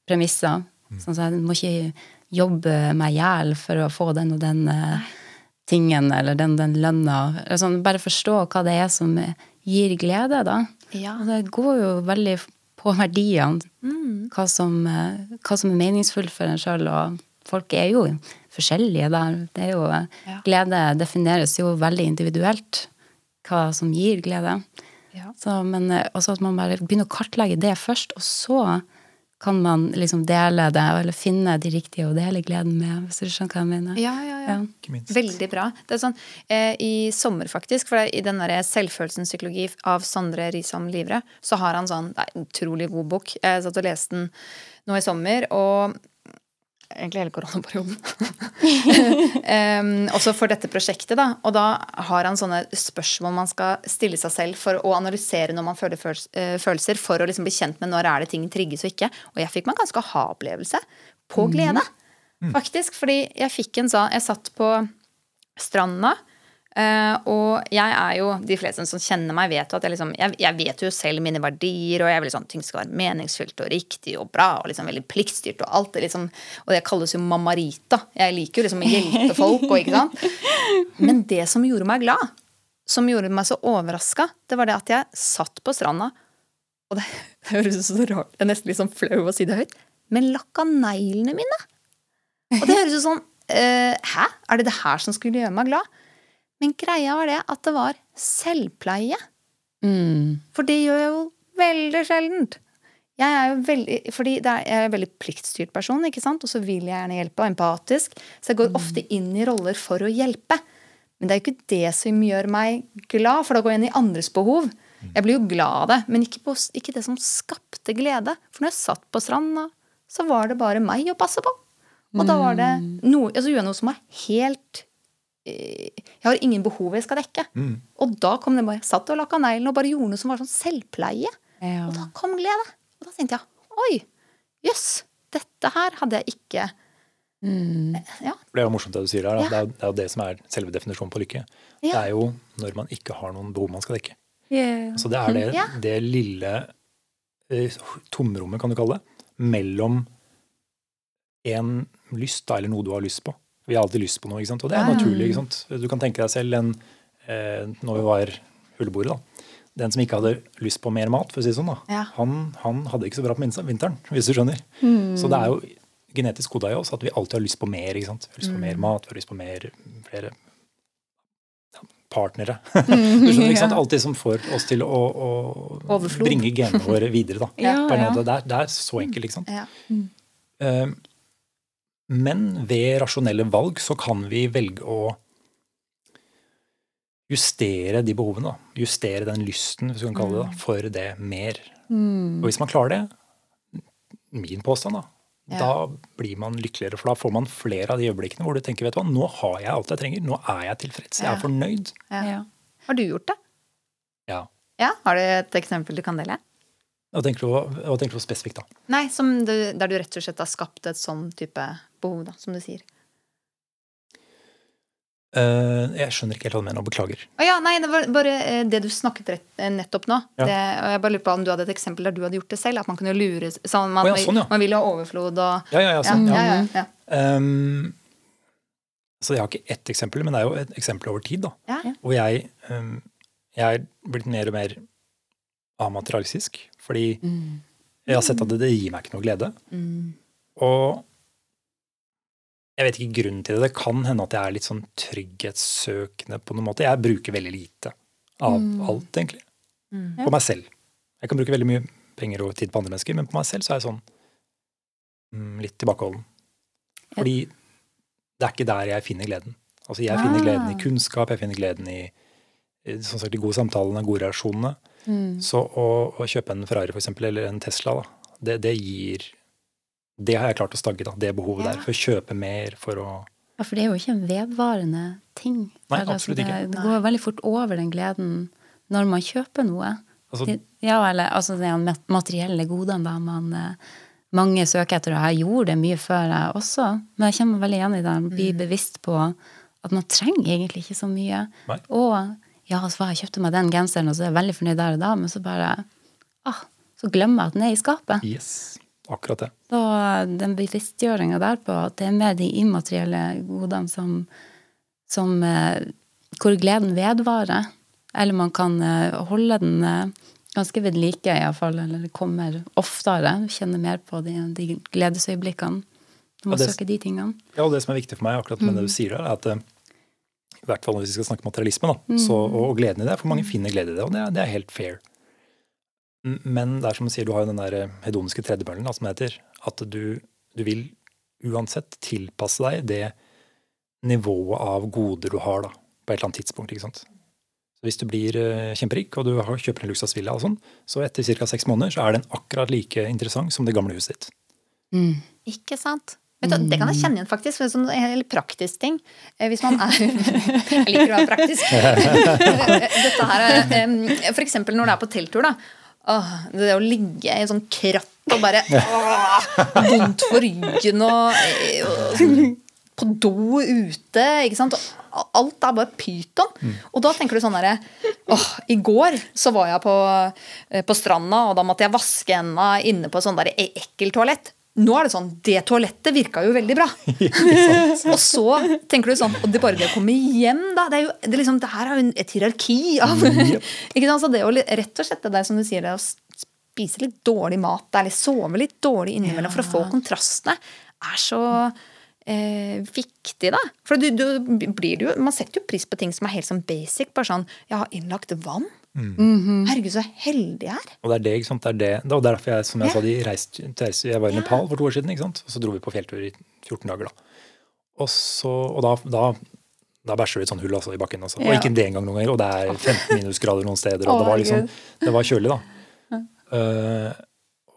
premisser. Sånn at jeg må ikke jobbe meg i hjel for å få den og den Nei. tingen eller den og den lønna. Sånn, bare forstå hva det er som gir glede, da. Ja. Og det går jo veldig på verdiene. Hva, som, eh, hva som er meningsfullt for en sjøl. Og folk er jo forskjellige der. Det er jo, Ja. Glede defineres jo veldig individuelt. Hva som gir glede. Ja. Så, men eh, også at man bare begynner å kartlegge det først, og så kan man liksom dele det, eller finne de riktige å dele gleden med, hvis du skjønner hva jeg mener. Ja, ja, ja. Ja. Veldig bra. Det er sånn, eh, I sommer, faktisk, for det i den der selvfølelsens psykologi av Sondre Risholm Livre, så har han sånn Det er en utrolig god bok. Jeg satt og leste den nå i sommer, og egentlig hele koronaperioden. um, også for dette prosjektet, da. Og da har han sånne spørsmål man skal stille seg selv for å analysere når man føler eh, følelser, for å liksom bli kjent med når er det ting trigges og ikke. Og jeg fikk meg en ganske aha-opplevelse på glede, faktisk. Fordi jeg fikk en sånn Jeg satt på stranda. Eh, og jeg er jo, de fleste som kjenner meg, vet jo at jeg liksom Jeg, jeg vet jo selv mine verdier, og jeg vil sånn ting skal være meningsfylt og riktig og bra, og liksom veldig pliktstyrt og alt. Det liksom, og det kalles jo mamarita. Jeg liker jo liksom å hjelpe folk og ikke sant. Men det som gjorde meg glad, som gjorde meg så overraska, det var det at jeg satt på stranda, og det høres så rart Jeg er nesten litt sånn flau å si det høyt, men lakka neglene mine. Og det høres jo sånn uh, Hæ? Er det det her som skulle gjøre meg glad? Men greia var det at det var selvpleie. Mm. For det gjør jeg jo veldig sjeldent. Jeg er jo veldig, fordi er, jeg er en veldig pliktstyrt person, ikke sant? og så vil jeg gjerne hjelpe, og empatisk. Så jeg går ofte inn i roller for å hjelpe. Men det er jo ikke det som gjør meg glad, for da går jeg inn i andres behov. Jeg blir jo glad av det, men ikke, på, ikke det som skapte glede. For når jeg satt på stranda, så var det bare meg å passe på. Og da var det noe, altså gjør jeg noe som var helt Jeg har ingen behov jeg skal dekke. Og da kom det bare, jeg satt og lakka neglene og bare gjorde noe som var sånn selvpleie. Ja. Og da kom glede. Og da tenkte jeg oi, jøss, dette her hadde jeg ikke Ja. Det er jo morsomt det du sier her. Ja. Det, er, det er jo det som er selve definisjonen på lykke. Det er jo når man ikke har noen behov man skal dekke. Yeah. Så det er det, Ja. det lille eh, tomrommet, kan du kalle det, mellom en lyst da, eller noe du har lyst på. Vi har alltid lyst på noe, ikke sant? og det er naturlig. ikke sant? Du kan tenke deg selv en, eh, når vi var huleboere, da. Den som ikke hadde lyst på mer mat, for å si det sånn, da, Ja. han, han hadde ikke så bra på vinteren, hvis du skjønner. Så det er jo genetisk koda i oss at vi alltid har lyst på mer. ikke sant? Vi har lyst på mer mat, vi har lyst på mer, flere partnere. du skjønner, ikke sant? Alt det som får oss til å, å bringe genene våre videre. da. Ja, ja. Det, er, det er så enkelt, ikke sant. Ja. Eh, Men ved rasjonelle valg så kan vi velge å justere de behovene. Justere den lysten, hvis du kan kalle det det, for det mer. Mm. Og hvis man klarer det, min påstand, da, Ja. da blir man lykkeligere. For da får man flere av de øyeblikkene hvor du tenker vet du hva, nå har jeg alt jeg trenger. Nå er jeg tilfreds. Jeg er fornøyd. Ja. Ja. Har du gjort det? Ja. Ja, Har du et eksempel du kan dele? Hva tenker du, på- hva tenker du på spesifikt, da? Nei, som du, Der du rett og slett har skapt et sånn type behov, da, som du sier. Uh, jeg skjønner ikke helt hva du mener, og beklager. Oh, ja, nei, det var bare eh, det du snakket rett, eh, nettopp nå. Ja. Det, og jeg bare lurer på om du hadde et eksempel der du hadde gjort det selv. At man kunne lure sånn, man, oh, ja, sånn, ja. man ville ha overflod og Ja, ja, ja. Sånn, ja, ja. ja, ja, Ehm, så jeg har ikke ett eksempel, men det er jo et eksempel over tid. da. Og jeg, um, jeg er blitt mer og mer amaterialistisk. Fordi jeg har sett at det, det gir meg ikke noe glede. Mm. Og jeg vet ikke grunnen til det. Det kan hende at jeg er litt sånn trygghetssøkende på noen måte. Jeg bruker veldig lite av alt, egentlig. Mm. På meg selv. Jeg kan bruke veldig mye penger og tid på andre mennesker, men på meg selv så er jeg sånn mm, litt tilbakeholden. Fordi det er ikke der jeg finner gleden. Altså Jeg finner gleden i kunnskap, jeg finner gleden i som sagt, de gode samtalene, gode relasjonene. Så å, å kjøpe en Ferrari for eksempel, eller en Tesla, da, det, det gir Det har jeg klart å stagge, da, det behovet Ja. der. For å kjøpe mer, for å Ja, for det er jo ikke en vedvarende ting. Nei, Det er absolutt ikke. Det går veldig fort over den gleden når man kjøper noe. altså, Det- Ja, eller altså de materielle godene da man eh, mange søker etter, og jeg gjorde det mye før jeg også, men jeg kommer veldig igjen i det, bli bevisst på at man trenger egentlig ikke så mye. Nei. Og ja, så har jeg kjøpte meg den genseren, og så er jeg veldig fornøyd der og da, men så bare, ah, så glemmer jeg at den er i skapet. Yes. Akkurat det. Så den bevisstgjøringa der på at det er mer de immaterielle godene som, som eh, Hvor gleden vedvarer. Eller man kan eh, holde den eh, ganske ved like, iallfall. Eller kommer oftere. Kjenner mer på de, de gledesøyeblikkene. Du må Ja, det- søke de tingene. Ja, og det som er viktig for meg akkurat med det du sier her, er at i hvert fall hvis vi skal snakke materialisme, da, så, og, og gleden i det, for mange finner glede i det, og det det er helt fair. Men det er som du sier, du har jo den der eh, hedoniske tredjemøllen, som det heter, at du, du vil uansett tilpasse deg det nivået av goder du har da, på et eller annet tidspunkt. ikke sant? Så Hvis du blir eh, kjemperik og du har, kjøper en luksusvilla, og sånn, så etter ca. seks måneder så er den akkurat like interessant som det gamle huset ditt. Ikke sant? Vet du, det kan jeg kjenne igjen, faktisk. for en Sånn helt praktisk ting. Eh, Hvis man er Jeg liker å være praktisk. Dette her er For eksempel når du er på telttur, da. Åh, det å ligge i sånn kratt og bare Vondt for ryggen og, og På do ute, ikke sant. Alt er bare pyton. Og da tenker du sånn herre i går så var jeg på, eh, på stranda, og da måtte jeg vaske henda inne på et sånn der ekkel toalett. Nå er det sånn Det toalettet virka jo veldig bra. og så tenker du sånn Og det bare det å komme hjem, da. Det, er jo, det, er liksom, det her er jo et hierarki av ikke sant? Så det å rett og slett det der som du sier, det å spise litt dårlig mat, eller sove litt dårlig innimellom for å få kontrastene, er så eh, viktig, da. For du, du blir jo Man setter jo pris på ting som er helt sånn basic. Bare sånn Jeg har innlagt vann. Herregud, så heldig jeg er. Og det er det, ikke sant? Det er det. Det er derfor jeg, som jeg Ja. sa, de reiste, til jeg var i Nepal for to år siden, ikke sant? Og så dro vi på fjelltur i 14 dager, da. Og, så, og da, da, da bæsjer du et sånt hull altså, i bakken. Altså. Og Ja. ikke det engang noen ganger. Og det er 15 minusgrader noen steder, og det var liksom. Det var kjølig, da. Uh,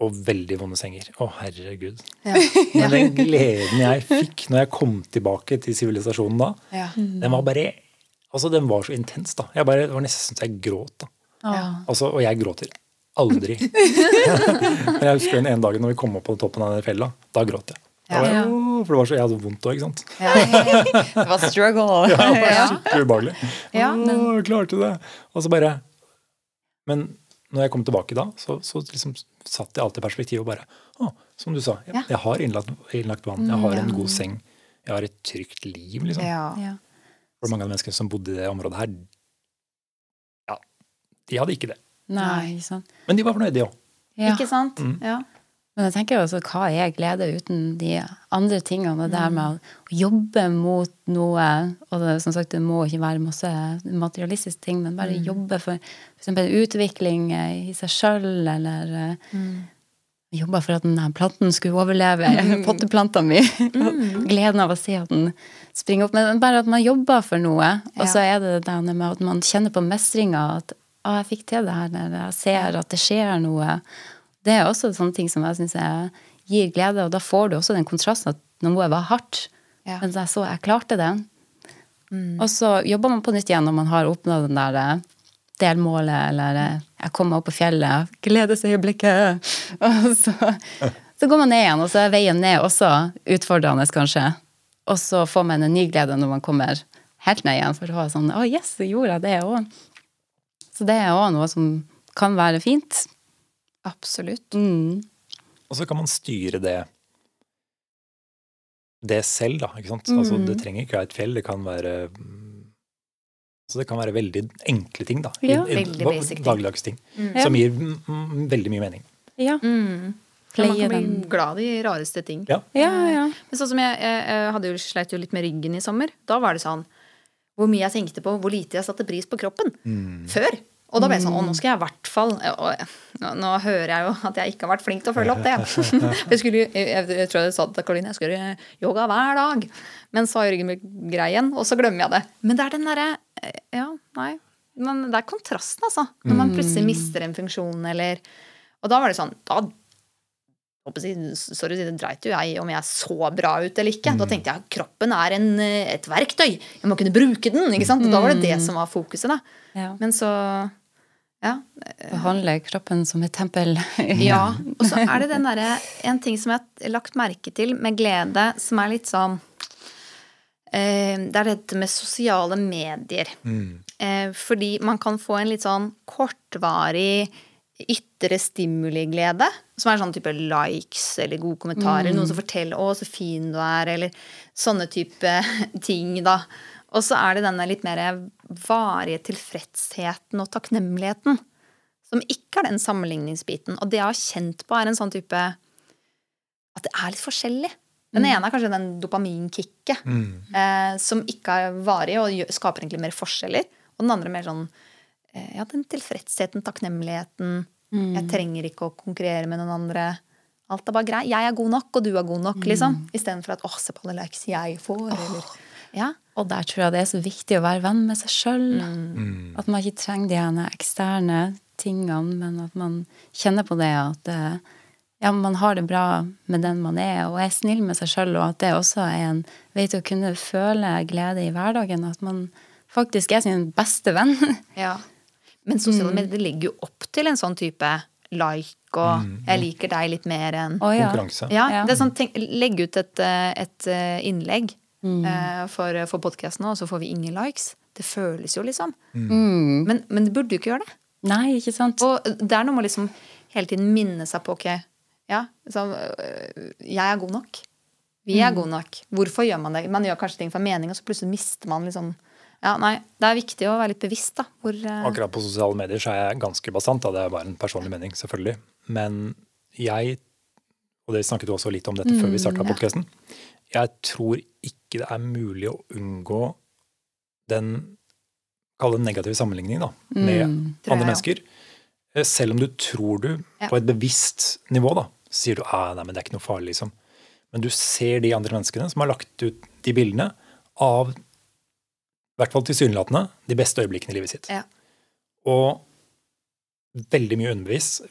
og veldig vonde senger. Å, herregud. Ja. Men den gleden jeg fikk når jeg kom tilbake til sivilisasjonen da, Ja. den var bare Altså, den var så intens, da. Jeg bare, det var nesten så jeg gråt, da. Altså, og jeg gråter aldri. Men jeg husker den ene dagen når vi kom opp på toppen av den fella. Da gråt jeg. Da var jeg Ja. For det var så, jeg hadde vondt òg, ikke sant. Det var struggle. Ja, det var skikkelig ubehagelig. Ja. men... jeg klarte det. Og så bare Men når jeg kom tilbake da, så, så liksom satt jeg alltid i perspektiv og bare Å, som du sa, jeg, jeg har innlagt, innlagt vann, jeg har en god seng, jeg har et trygt liv, liksom. Ja. For mange av de menneskene som bodde i det området her, ja, de hadde ikke det. Nei, ikke sant. Men de var fornøyde, de òg. Ja. Ikke sant? Ja. Men jeg tenker jo også, hva er glede uten de andre tingene? Det der med å jobbe mot noe, og det, som sagt, det må ikke være masse materialistiske ting, men bare jobbe for f.eks. utvikling i seg sjøl, eller eh, jobbe for at denne planten skulle overleve, potteplanta mi. Gleden av å se at den springer opp. Men bare at man jobber for noe, og så er det det med at man kjenner på mestringa, at ah, jeg fikk til det her, eller jeg ser at det skjer noe. Det er også sånne ting som jeg syns gir glede, og da får du også den kontrasten at noe var hardt, Ja. men jeg så jeg klarte det. Og så jobber man på nytt igjen når man har oppnådd den der delmålet, eller eh, jeg kom meg opp på fjellet, gledesøyeblikket, og så, så går man ned igjen, og så er veien ned også utfordrende, kanskje. Og så får man en ny glede når man kommer helt ned igjen, for å ha sånn Å, yes, så gjorde jeg det òg. Så det er òg noe som kan være fint. Absolutt. Mm. Og så kan man styre det det selv, da. ikke sant? Altså, det trenger ikke være et fjell, det kan være mm, altså, Det kan være veldig enkle ting, da. Ja. Veldig basic ting. Dagligdags ting. Mm. Som gir mm, mm, veldig mye mening. Ja. Mm. Man kan bli glad i rareste ting. Ja. Ja, ja. Men sånn som jeg, jeg, jeg hadde jo sleit jo litt med ryggen i sommer. Da var det sånn Hvor mye jeg tenkte på hvor lite jeg satte pris på kroppen. Før. Og da ble jeg sånn Å, nå skal jeg i hvert fall nå, nå hører jeg jo at jeg ikke har vært flink til å følge opp det. jeg, skulle, jeg, jeg, tror jeg sa til Karoline, jeg skulle gjøre yoga hver dag. Men så har ryggen min grei igjen, og så glemmer jeg det. Men det er den derre Ja, nei. Men det er kontrasten, altså. Når man plutselig mister en funksjon, eller Og da var det sånn Da sorry, det dreit jo jeg om jeg så bra ut eller ikke. Da tenkte jeg kroppen er en, eh, et verktøy. Jeg må kunne bruke den. ikke sant? Og da var det det som var fokuset. da. ja. Men så Ja. Behandle kroppen som et tempel. ja. Og så er det den derre En ting som jeg har lagt merke til med glede, som er litt sånn eh, Det er dette med sosiale medier. Mm. fordi man kan få en litt sånn kortvarig ytre stimuliglede, som er sånn type likes eller gode kommentarer. Noen som forteller 'Å, så fin du er', eller sånne type ting, da. Og så er det denne litt mer varige tilfredsheten og takknemligheten som ikke er den sammenligningsbiten. Og det jeg har kjent på, er en sånn type At det er litt forskjellig. Den ene er kanskje den dopaminkicket, eh, som ikke er varig og gjør, skaper egentlig mer forskjeller. Og den andre mer sånn eh, ja, den tilfredsheten, takknemligheten. Jeg trenger ikke å konkurrere med noen andre. Alt er bare greit. Jeg er god nok, og du er god nok, liksom. Istedenfor at åh, se på alle likes jeg får, eller Ja. Og der tror jeg det er så viktig å være venn med seg sjøl. At man ikke trenger de ene eksterne tingene, men at man kjenner på det at eh, ja, man har det bra med den man er, og er snill med seg sjøl, og at det også er en vei til å kunne føle glede i hverdagen. At man faktisk er sin beste venn. Ja. Men sosiale medier det legger jo opp til en sånn type like og 'jeg liker deg litt mer' enn. Konkurranse. Ja, det er sånn, tenk, Legg ut et, eh, et eh, innlegg eh, for, for podkasten, og så får vi ingen likes. Det føles jo, liksom. Men, men det burde jo ikke gjøre det. Nei, ikke sant? Og det er noe med å liksom hele tiden minne seg på ok, ja, så, øh, jeg er god nok. Vi er gode nok. Hvorfor gjør man det? Man gjør kanskje ting for mening, og så plutselig mister man liksom Ja, nei, det er viktig å være litt bevisst, da. Hvor uh... Akkurat på sosiale medier så er jeg ganske bastant. Da. Det er bare en personlig mening, selvfølgelig. Men jeg, og dere snakket jo også litt om dette før vi starta podkasten, jeg tror ikke det er mulig å unngå den Kall det negative sammenligning da, med jeg andre mennesker. Eh, Selv om du tror du, Ja. på et bevisst nivå, da, sier du ah, nei, men det er ikke noe farlig, liksom. Men du ser de andre menneskene som har lagt ut de bildene av, i hvert fall tilsynelatende, de beste øyeblikkene i livet sitt. Ja. Og veldig mye underbevisst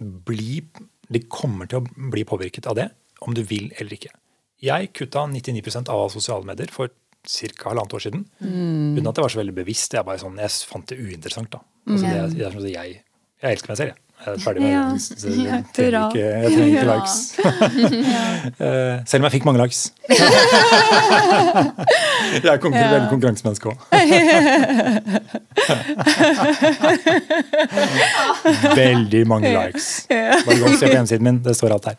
de kommer til å bli påvirket av det, om du vil eller ikke. Jeg kutta 99 av sosiale medier for ca. halvannet år siden. Uten at jeg var så veldig bevisst. Jeg, bare sånn, jeg fant det uinteressant. da. Altså, det, det er sånn jeg, jeg elsker meg selv, jeg. Jeg er ferdig med Ja. det. Jeg trenger ikke, jeg trenger ikke Ja. likes. Eh, selv om jeg fikk mange likes. jeg er konkurrer, veldig konkurransemenneske òg. veldig mange likes. Bare gå og se på hjemmesiden min. Det står alt her.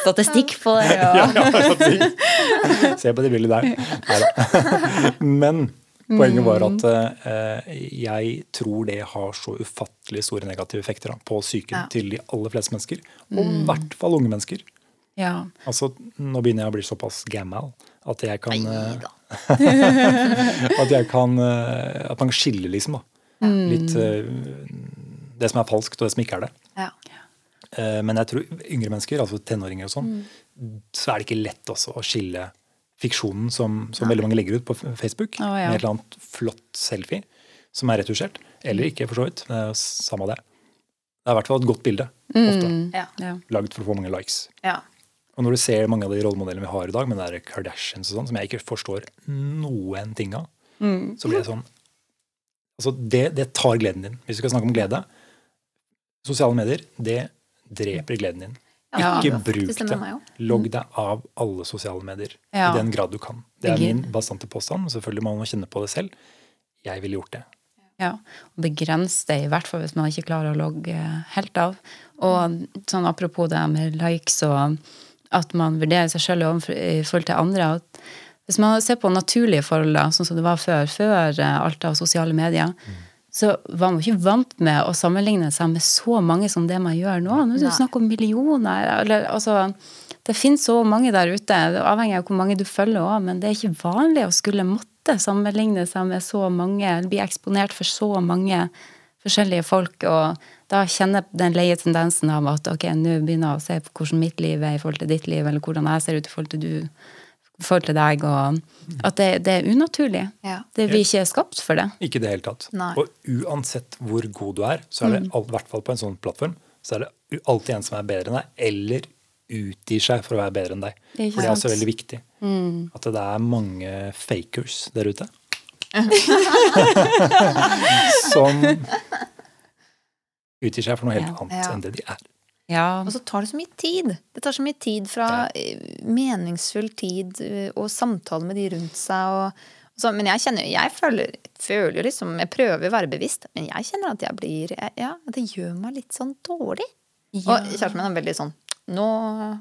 Statistikk på det. Ja, Ja. Se på det bildet der. Neida. Men poenget var at eh, jeg tror det har så ufattelig store negative effekter da, på psyken Ja. til de aller fleste mennesker. Og i hvert fall unge mennesker. ja. Altså, Nå begynner jeg å bli såpass gammel at jeg kan eh. At jeg kan eh, At man kan skille, liksom. da. Litt eh, det som er falskt, og det som ikke er det. Ja. Eh, Men jeg tror yngre mennesker, altså tenåringer og sånn, så er det ikke lett også å skille fiksjonen som, som veldig mange legger ut på Facebook, oh, ja. med et eller annet flott selfie som er retusjert. Eller ikke, for så vidt. Det er samme det. Det er i hvert fall et godt bilde. Ofte. Ja. Ja. Lagd for å få mange likes. ja. Og når du ser mange av de rollemodellene vi har i dag, med der Kardashians og sånn, som jeg ikke forstår noen ting av, så blir det sånn Altså, det, det tar gleden din. Hvis vi skal snakke om glede Sosiale medier, det dreper gleden din. Ja, Ikke det bruk det. det. Logg deg av alle sosiale medier. Ja. I den grad du kan. Det er min bastante påstand. Selvfølgelig må man kjenne på det selv. Jeg ville gjort det. Ja, og begrens det, i hvert fall hvis man ikke klarer å logge helt av. Og sånn apropos det med likes og at man vurderer seg sjøl i forhold til andre. At hvis man ser på naturlige forhold, da, sånn som det var før, før eh, alt av sosiale medier, så var man ikke vant med å sammenligne seg med så mange som det man gjør nå. Nå er det Nei. snakk om millioner. Eller, altså, det finnes så mange der ute, det avhengig av hvor mange du følger òg, men det er ikke vanlig å skulle måtte sammenligne seg med så mange, eller bli eksponert for så mange forskjellige folk. Og da kjenner jeg den leie tendensen av at ok, nå begynner jeg å se på hvordan mitt liv er i forhold til ditt liv, eller hvordan jeg ser ut i forhold til du, forhold til deg, og at det, det er unaturlig. Ja. Det, vi ikke er skapt for det. Ikke i det hele tatt. Nei. Og uansett hvor god du er, så er det al- i hvert fall på en sånn plattform, så er det alltid en som er bedre enn deg, eller utgir seg for å være bedre enn deg. Det er For det er også veldig viktig. At det er mange fakers der ute. som utgir seg for noe helt Ja. annet Ja. enn det de er. Ja, Og så tar det så mye tid. Det tar så mye tid fra eh, meningsfull tid eh, og samtale med de rundt seg. Og, og så, men jeg kjenner jeg føler, føler liksom Jeg prøver å være bevisst, men jeg kjenner at jeg blir Ja, det gjør meg litt sånn dårlig. Ja. Og kjæresten min er veldig sånn Nå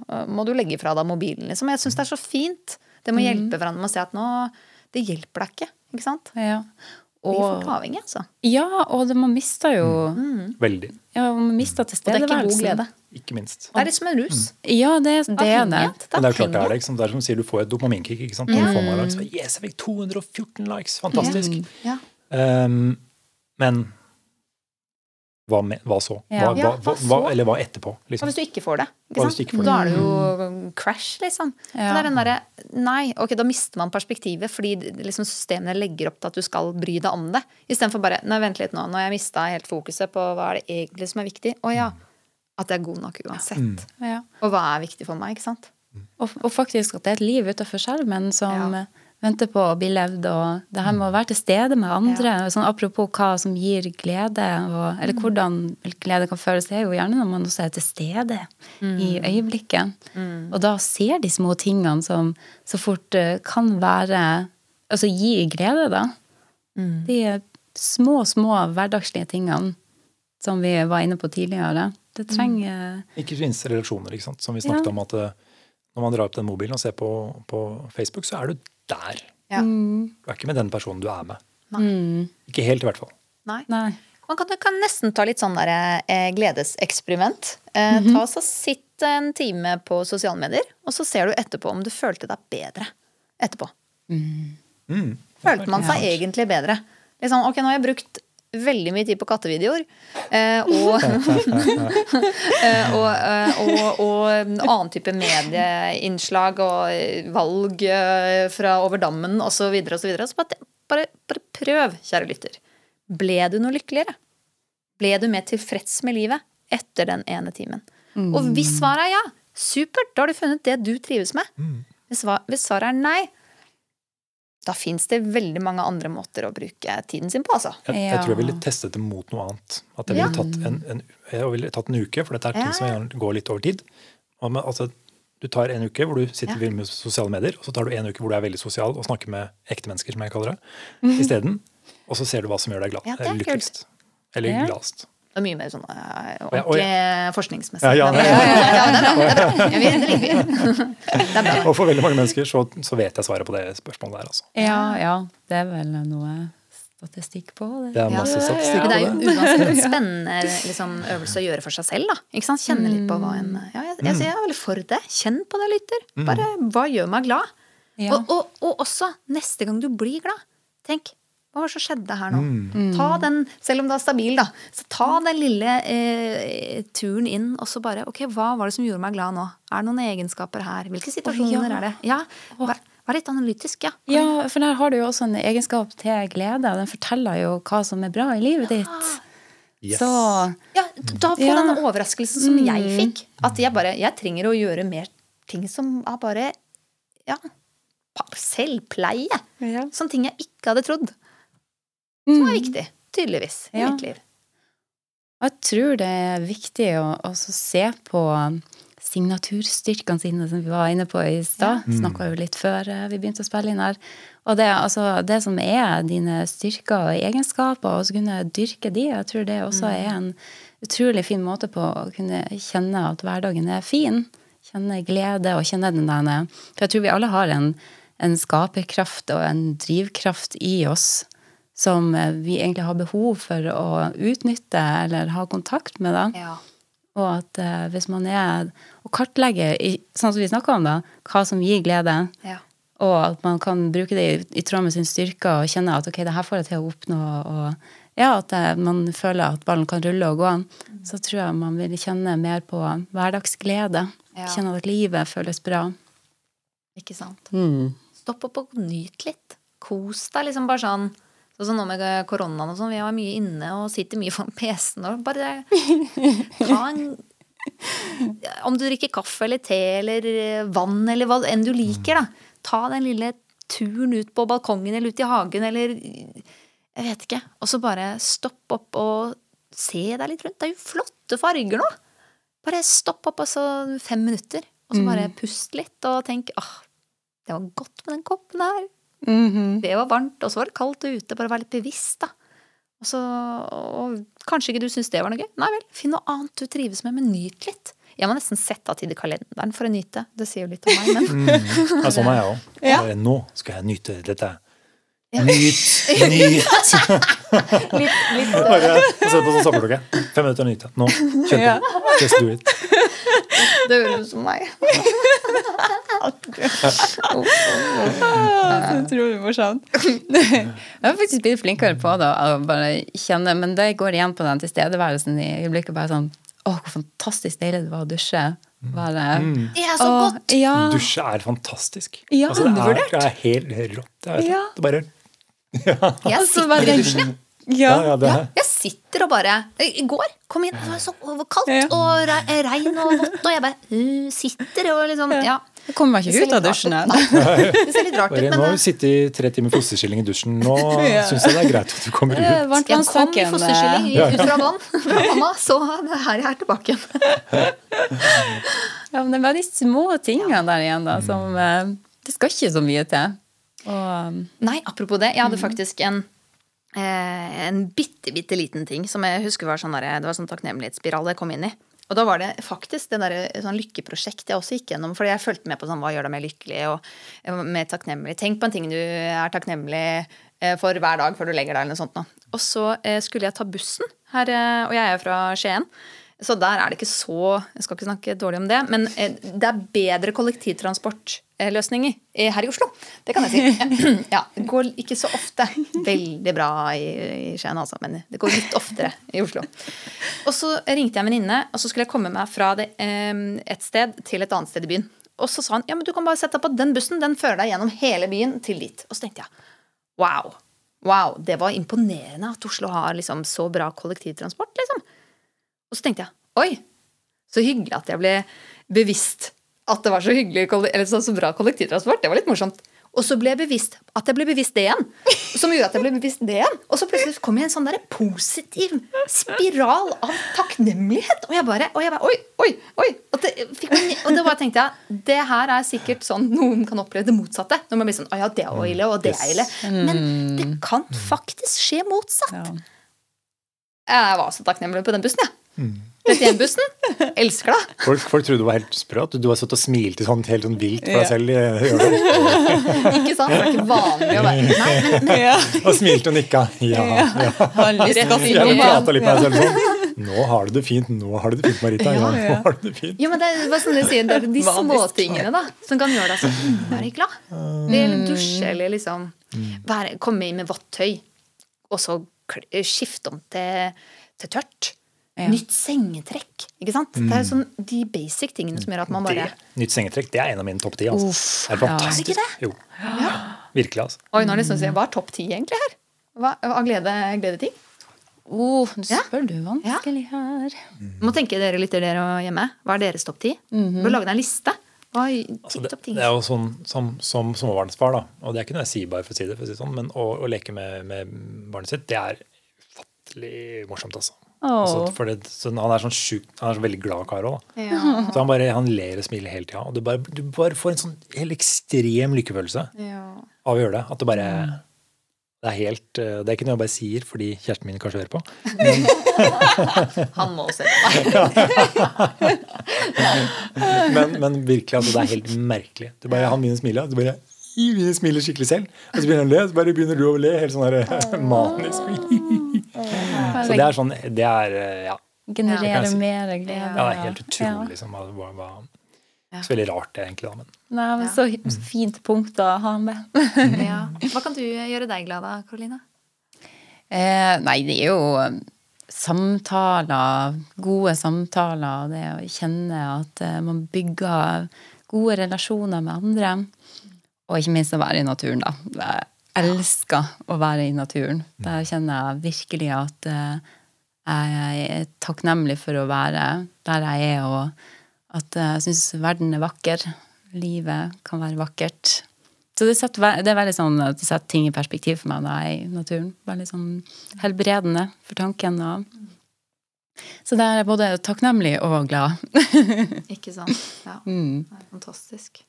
eh, må du legge fra deg mobilen, liksom. Jeg syns det er så fint. Det må hjelpe hverandre med å se at nå Det hjelper deg ikke. Ikke sant? Ja. Og, avhengig, altså. ja, og det, man mister jo Veldig. ja, man mister Og det er ikke god glede. Ikke minst. Det er litt som en rus. Ja, det, det er det. Men det er jo klart det er det. Liksom. Det er som sier, du får et dopaminkick. ikke sant? Mm. du får meg likes. Yes, jeg fikk 214 likes! Fantastisk! Ja. Um, men hva, med, hva så? Ja. Hva, Ja, hva, hva hva, hva, så? eller hva etterpå? Liksom. hvis du ikke får det, ikke sant? ikke får da er det jo crash, liksom. Så Ja. det er den derre Nei, ok, da mister man perspektivet fordi liksom, systemene legger opp til at du skal bry deg om det. Istedenfor bare Nei, vent litt nå, nå har jeg mista helt fokuset på hva er det egentlig som er viktig. Å ja. At jeg er god nok uansett. Ja. Og hva er viktig for meg, ikke sant? Og, og faktisk at det er et liv utafor skjermen som Ja. Eh, venter på å bli levd, og det her med å være til stede med andre. Sånn, apropos hva som gir glede, og, eller hvordan glede kan føles, det er jo gjerne når man også er til stede i øyeblikket. Og da ser de små tingene som så fort eh, kan være Altså gi glede, da. De små, små hverdagslige tingene som vi var inne på tidligere. Det trenger Ikke minst relasjoner, ikke sant? som vi snakket Ja. om. at eh, Når man drar opp den mobilen og ser på, på Facebook, så er du der. Ja. Mm. Du er ikke med den personen du er med. Nei. Ikke helt, i hvert fall. Nei. Nei. Man kan, kan nesten ta litt sånn der, eh, gledeseksperiment. Eh, Mhm. Ta så Sitt en time på sosiale medier, og så ser du etterpå om du følte deg bedre etterpå. Mm. Følte man seg egentlig bedre? Liksom, ok, nå har jeg brukt veldig mye tid på kattevideoer. Eh, og, eh, og, eh, og, og annen type medieinnslag og eh, valg eh, fra over dammen osv. Og så, så bare, bare, bare prøv, kjære lytter. Ble du noe lykkeligere? Ble du mer tilfreds med livet etter den ene timen? Og hvis svaret er ja, supert, da har du funnet det du trives med. Mm. hvis svaret er nei, da fins det veldig mange andre måter å bruke tiden sin på, altså. Jeg, jeg Ja. tror jeg ville testet det mot noe annet. At jeg Ja. ville tatt en, en, jeg ville tatt en uke, for dette er ting Ja, som går litt over tid. Og med, altså, du tar en uke hvor du sitter Ja. med sosiale medier, og så tar du en uke hvor du er veldig sosial og snakker med ekte mennesker, som jeg kaller det, isteden. Og så ser du hva som gjør deg glad. Ja, lykkeligst. Eller Ja. gladest. Det er mye mer sånn eh, ja, og ordentlig forskningsmessig. Ja, ja, ja, ja, ja, det er bra. Det er bra. Det liker vi. Det bra. Og for veldig mange mennesker så, så vet jeg svaret på det spørsmålet der, altså. Ja, ja. Det er vel noe statistikk på det. Det er masse statistikk på det er jo det. uansett en spennende liksom, øvelse å gjøre for seg selv. da. Ikke sant? Kjenne litt på hva en ja, jeg, jeg, jeg er veldig for det. Kjenn på det, lytter. Bare hva gjør meg glad? Og, og, og også neste gang du blir glad, tenk hva var det som skjedde her nå? Mm. Ta den, Selv om det er stabil, da. Så ta den lille eh, turen inn, og så bare Ok, hva var det som gjorde meg glad nå? Er det noen egenskaper her? Hvilke situasjoner ja. er det? Ja, Vær, vær litt analytisk, ja. Ja, for der har du jo også en egenskap til glede. Den forteller jo hva som er bra i livet ditt. Yes. Så Ja, da får Ja. denne overraskelsen som jeg fikk. At jeg bare Jeg trenger å gjøre mer ting som er bare Ja. Selvpleie. Ja. Sånne ting jeg ikke hadde trodd. Som er viktig. Tydeligvis. I Ja. mitt liv. Og jeg tror det er viktig å også se på signaturstyrkene sine, som vi var inne på i stad. Ja. Snakka jo litt før eh, vi begynte å spille inn her. Og det, altså, det som er dine styrker og egenskaper, og så kunne dyrke de, jeg tror det også Mm. er en utrolig fin måte på å kunne kjenne at hverdagen er fin. Kjenne glede og kjenne den der For jeg tror vi alle har en, en skaperkraft og en drivkraft i oss som eh, vi egentlig har behov for å utnytte eller ha kontakt med. da. Ja. Og at uh, hvis man er Og kartlegger, i, sånn som vi snakka om, da, hva som gir glede, Ja. og at man kan bruke det i, i tråd med sin styrke og kjenne at ok, det her får jeg til å oppnå, og ja, at det, man føler at ballen kan rulle og gå, så tror jeg man vil kjenne mer på hverdagsglede. Ja. Kjenne at livet føles bra. Ikke sant. Mm. Stopp opp og nyt litt. Kos deg. liksom bare sånn Sånn så nå med koronaen og sånn. Vi er mye inne og sitter mye foran PC-en og bare ta en Om du drikker kaffe eller te eller vann eller hva enn du liker, da. Ta den lille turen ut på balkongen eller ut i hagen eller Jeg vet ikke. Og så bare stopp opp og se deg litt rundt. Det er jo flotte farger nå. Bare stopp opp altså fem minutter, og så bare pust litt og tenk åh, det var godt med den koppen her. Det var varmt, og så var det kaldt ute. Bare vær litt bevisst, da. Og, så, og kanskje ikke du syns det var noe gøy? Nei vel, finn noe annet du trives med, men nyt litt. Jeg må nesten sette av tid i kalenderen for å nyte. Det sier jo litt om meg, men Ja, sånn er jeg òg. Nå skal jeg nyte dette Nyt! Nyt! Bare sett på sånn samleklokke. Fem minutter å nyte. Nå, kjør Ja. på. Just do it. Det høres ut som meg. Så utrolig morsomt. Jeg har faktisk blitt flinkere på det. å bare kjenne, Men det går igjen på den tilstedeværelsen i øyeblikket. Bare sånn Å, hvor fantastisk deilig det var å dusje. Bare, Det er så og, godt! Ja. Dusje er fantastisk. Ja, altså, det, er, det er helt rått. Det er, Ja. det. er bare, Jeg Altså, sitter i dusjen, jeg. Ja, Ja. ja, jeg sitter og bare I går kom inn, det var så kaldt Ja. og re- regn og vått, og jeg bare uh, sitter og liksom Ja. Jeg kommer meg ikke ut av dusjen ennå. Det ser litt rart ut, men nå har eh, vi sittet i tre timer fosterskilling i dusjen. Nå Ja. syns jeg det er greit at du kommer ut. jeg kom i Varmtvannstanken fosterskilling eh, ut fra vann fra mamma, så det er her jeg er tilbake igjen. ja, men Det er bare de små tingene der igjen da, som eh, Det skal ikke så mye til. Og Nei, apropos det. Jeg hadde faktisk en eh, en bitte, bitte liten ting som jeg husker var sånn der, det sånn takknemlighetsspiral jeg kom inn i. Og da var det faktisk det der, sånn lykkeprosjekt jeg også gikk gjennom. For jeg fulgte med på sånn, hva gjør deg mer lykkelig og eh, mer takknemlig. Tenk på en ting du er takknemlig eh, for hver dag før du legger deg. eller noe sånt. nå. Og så eh, skulle jeg ta bussen her, eh, og jeg er fra Skien. Så der er det ikke så Jeg skal ikke snakke dårlig om det, men eh, det er bedre kollektivtransportløsninger eh, her i Oslo. Det kan jeg si. Ja, Det går ikke så ofte veldig bra i, i Skien, altså, men det går litt oftere i Oslo. Og så ringte jeg en venninne, og så skulle jeg komme meg fra det, eh, et sted til et annet sted i byen. Og så sa han ja, men du kan bare sette deg på den bussen. Den fører deg gjennom hele byen til dit. Og så tenkte jeg wow. Wow, Det var imponerende at Oslo har liksom så bra kollektivtransport. liksom. Og så tenkte jeg oi, så hyggelig at jeg ble bevisst at det var så hyggelig, eller så, så bra kollektivtransport. Det var litt morsomt. Og så ble jeg bevisst at jeg ble bevisst det igjen. Som gjorde at jeg ble bevisst det igjen. Og så plutselig kom jeg i en sånn der positiv spiral av takknemlighet. Og jeg bare, og jeg bare Oi, oi, oi! Og det, meg, og det bare tenkte jeg det her er sikkert sånn noen kan oppleve det motsatte. Når man blir sånn Å ja, det er ille, og det er ille. Men det kan faktisk skje motsatt. Jeg var så takknemlig på den bussen, jeg. 31-bussen. Elsker det. Folk, folk trodde du var helt sprø. Du har stått og smilt sånn helt sånn vilt for deg selv. Ikke sant? Det er ikke vanlig å være Nei, men, men Ja. Og smilte og nikka. Ja, ja. Har lyst til å Rett si inn i noe. prata litt med selv sånn. Nå har du det fint, nå har du det fint, Marita. Ja, nå har du det fint. Ja, men det er sånn jeg sier, det er de småtingene da, som kan gjøre deg så innmari glad. Det Eller dusje, eller liksom være, komme inn med vått tøy, og så skifte om til, til tørt. Ja. Nytt sengetrekk. Ikke sant? Det er sånn de basic tingene som gjør at man bare Det, nytt sengetrekk det er en av mine topp ti. Altså. Uff, det er ja. fantastisk. Er det ikke Jo. Virkelig, altså. Oi, nå er det sånn å si, Hva er topp ti egentlig her? Hva, av glede, gledeting? Oh, nå Ja. spør du vanskelig her. Må tenke dere litt dere hjemme. Hva er deres topp ti? Bør lage deg en liste. Er Altså, det, det er jo sånn som, som småbarnsfar, da. Og det er ikke noe jeg sier bare for å si det, for å si det sånn, men å, å leke med, med barnet sitt, det er ufattelig morsomt, altså. Altså for det, så han er sånn sjuk, Han er så veldig glad kar òg. Ja. Så han bare han ler og smiler hele tida. Og du bare, du bare får en sånn helt ekstrem lykkefølelse Ja. av å gjøre det. At det bare Det er helt eh, Det er ikke noe jeg bare sier fordi kjæresten min kanskje hører på. Han må se på meg. Men, men virkelig, altså, det er helt merkelig. Du bare, han begynner å smile, du bare «Ih, begynner å smile skikkelig selv. Og så begynner han å le, så bare begynner du å le helt sånn her manisk. Så det er sånn Det er eh, Ja. Generere Ja, det si. mer glede. ja det er helt Ja. utrolig, liksom. hva- hva- Så veldig rart, det, egentlig. da, men Nei, men så så fint punkt å ha med. Ja. Hva kan du gjøre deg glad av, Karoline? Eh, nei, det er jo um, samtaler, gode samtaler, og det å kjenne at eh, man bygger gode relasjoner med andre. Og ikke minst å være i naturen, da. Elsker å være i naturen. Der kjenner jeg virkelig at eh, jeg er takknemlig for å være der jeg er, og at jeg syns verden er vakker. Livet kan være vakkert. Så det, setter, det er veldig sånn at det setter ting i perspektiv for meg når jeg er i naturen. Veldig sånn helbredende for tanken. Og så der er jeg både takknemlig og glad. Ikke sant? Ja. Mm. Det er fantastisk.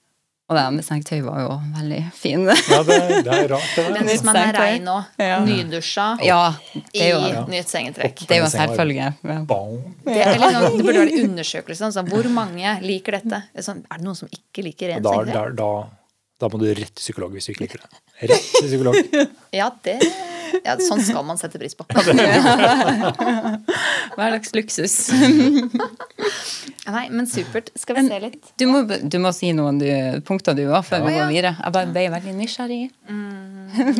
Og det med sengetøy var jo veldig fin. ja, det, det er rart, det. Men hvis man er rein nå, Ja. nydusja Ja, det i er jo, nytt sengetrekk det er jo en selvfølge. Det, er sånn- det burde være undersøkelse. Altså, hvor mange liker dette? Sånn, er det noen som ikke liker rent rent da, da, da, Da må du rett til psykolog hvis du ikke liker det. Rett til psykolog. Ja, det ja, Sånn skal man sette pris på. Hverdagsluksus. Nei, men supert. Skal vi se litt. Du må, du må si noen du, punkter du òg, før vi går videre. Jeg bare ble veldig nysgjerrig.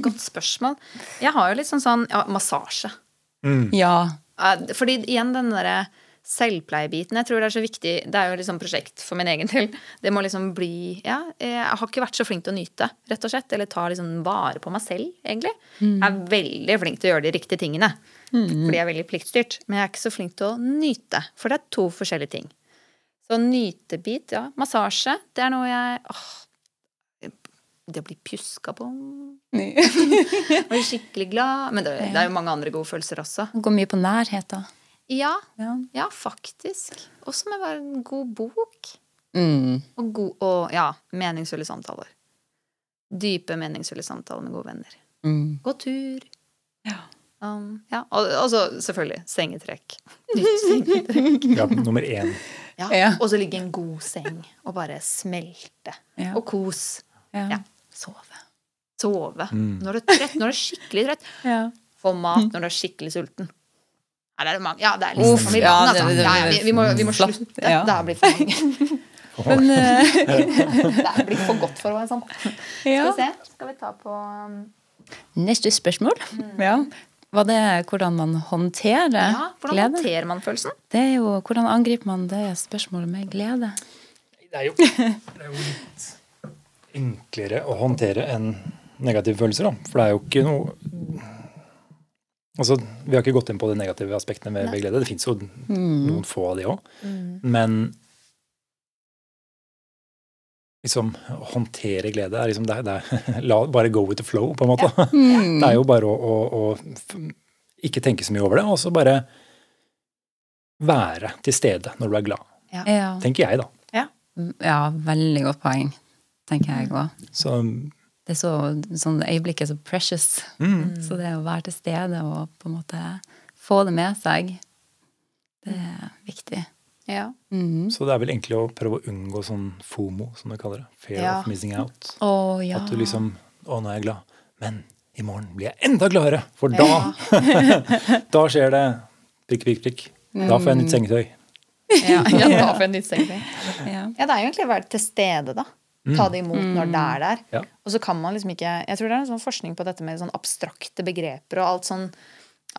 Godt spørsmål. Jeg har jo litt sånn sånn ja, massasje. Ja. Eh, Fordi igjen den derre selvpleiebiten, jeg tror det er så viktig Det er jo liksom prosjekt for min egen del. Det må liksom bli Ja, jeg har ikke vært så flink til å nyte, rett og slett. Eller ta liksom vare på meg selv, egentlig. Jeg er veldig flink til å gjøre de riktige tingene. Fordi jeg er veldig pliktstyrt. Men jeg er ikke så flink til å nyte. For det er to forskjellige ting. Så nytebit, ja. Massasje, det er noe jeg åh, Det å bli pjuska på Blir skikkelig glad. Men det, det er jo mange andre gode følelser også. Går mye på nærhet, da. Ja, Ja. ja faktisk. Også med bare en god bok. Mm. Og, god, og ja, meningsfulle samtaler. Dype meningsfulle samtaler med gode venner. Mm. Gå tur. Ja. Um, ja. Og, og så selvfølgelig sengetrekk. Nytt sengetrekk. Ja, nummer én. Ja. Ja. Og så ligge i en god seng og bare smelte. Ja. Og kos. Ja. Ja. Sove. Sove. Mm. Når du er trett, når du er skikkelig trett. Ja. Få mat når du er skikkelig sulten. Det er mange. Ja, det er liksom Uff, ja, det- altså. Ja, ja, vi, vi, må, vi må slutte. Ja. Det har blir for mange. Men eh, Det blir for godt for å være sånn. Skal vi se. Skal vi ta på um, Neste spørsmål. Ja. Var det hvordan man håndterer glede? Ja, hvordan glede? håndterer man følelsen? Det er jo hvordan angriper man det spørsmålet med glede? Det er, jo, det er jo litt enklere å håndtere enn negative følelser, da. For det er jo ikke noe Altså, Vi har ikke gått inn på de negative aspektene med, Nei. glede. Det fins jo noen få av de òg. Men liksom håndtere glede er liksom det, er- det er, La bare go with the flow, på en måte. Det er jo bare å, å, å ikke tenke så mye over det, og så bare være til stede når du er glad. Ja. Tenker jeg, da. ja, veldig godt poeng, tenker jeg òg. Det er så, sånn øyeblikket er så precious. mm. Så det å være til stede og på en måte få det med seg, det er viktig. Ja. Mm. Så det er vel egentlig å prøve å unngå sånn FOMO, som du kaller det. Fear Ja. of missing out. Oh, ja. At du liksom Å, nå er jeg glad. Men i morgen blir jeg enda gladere! For da Da skjer det prikk, prikk, prikk. Da får jeg nytt sengetøy. Ja, ja, da får jeg nytt sengetøy. ja. Ja, det er jo egentlig å være til stede, da. Ta det imot når det er der. Ja. Og så kan man liksom ikke Jeg tror det er en sånn forskning på dette med sånn abstrakte begreper og alt sånn,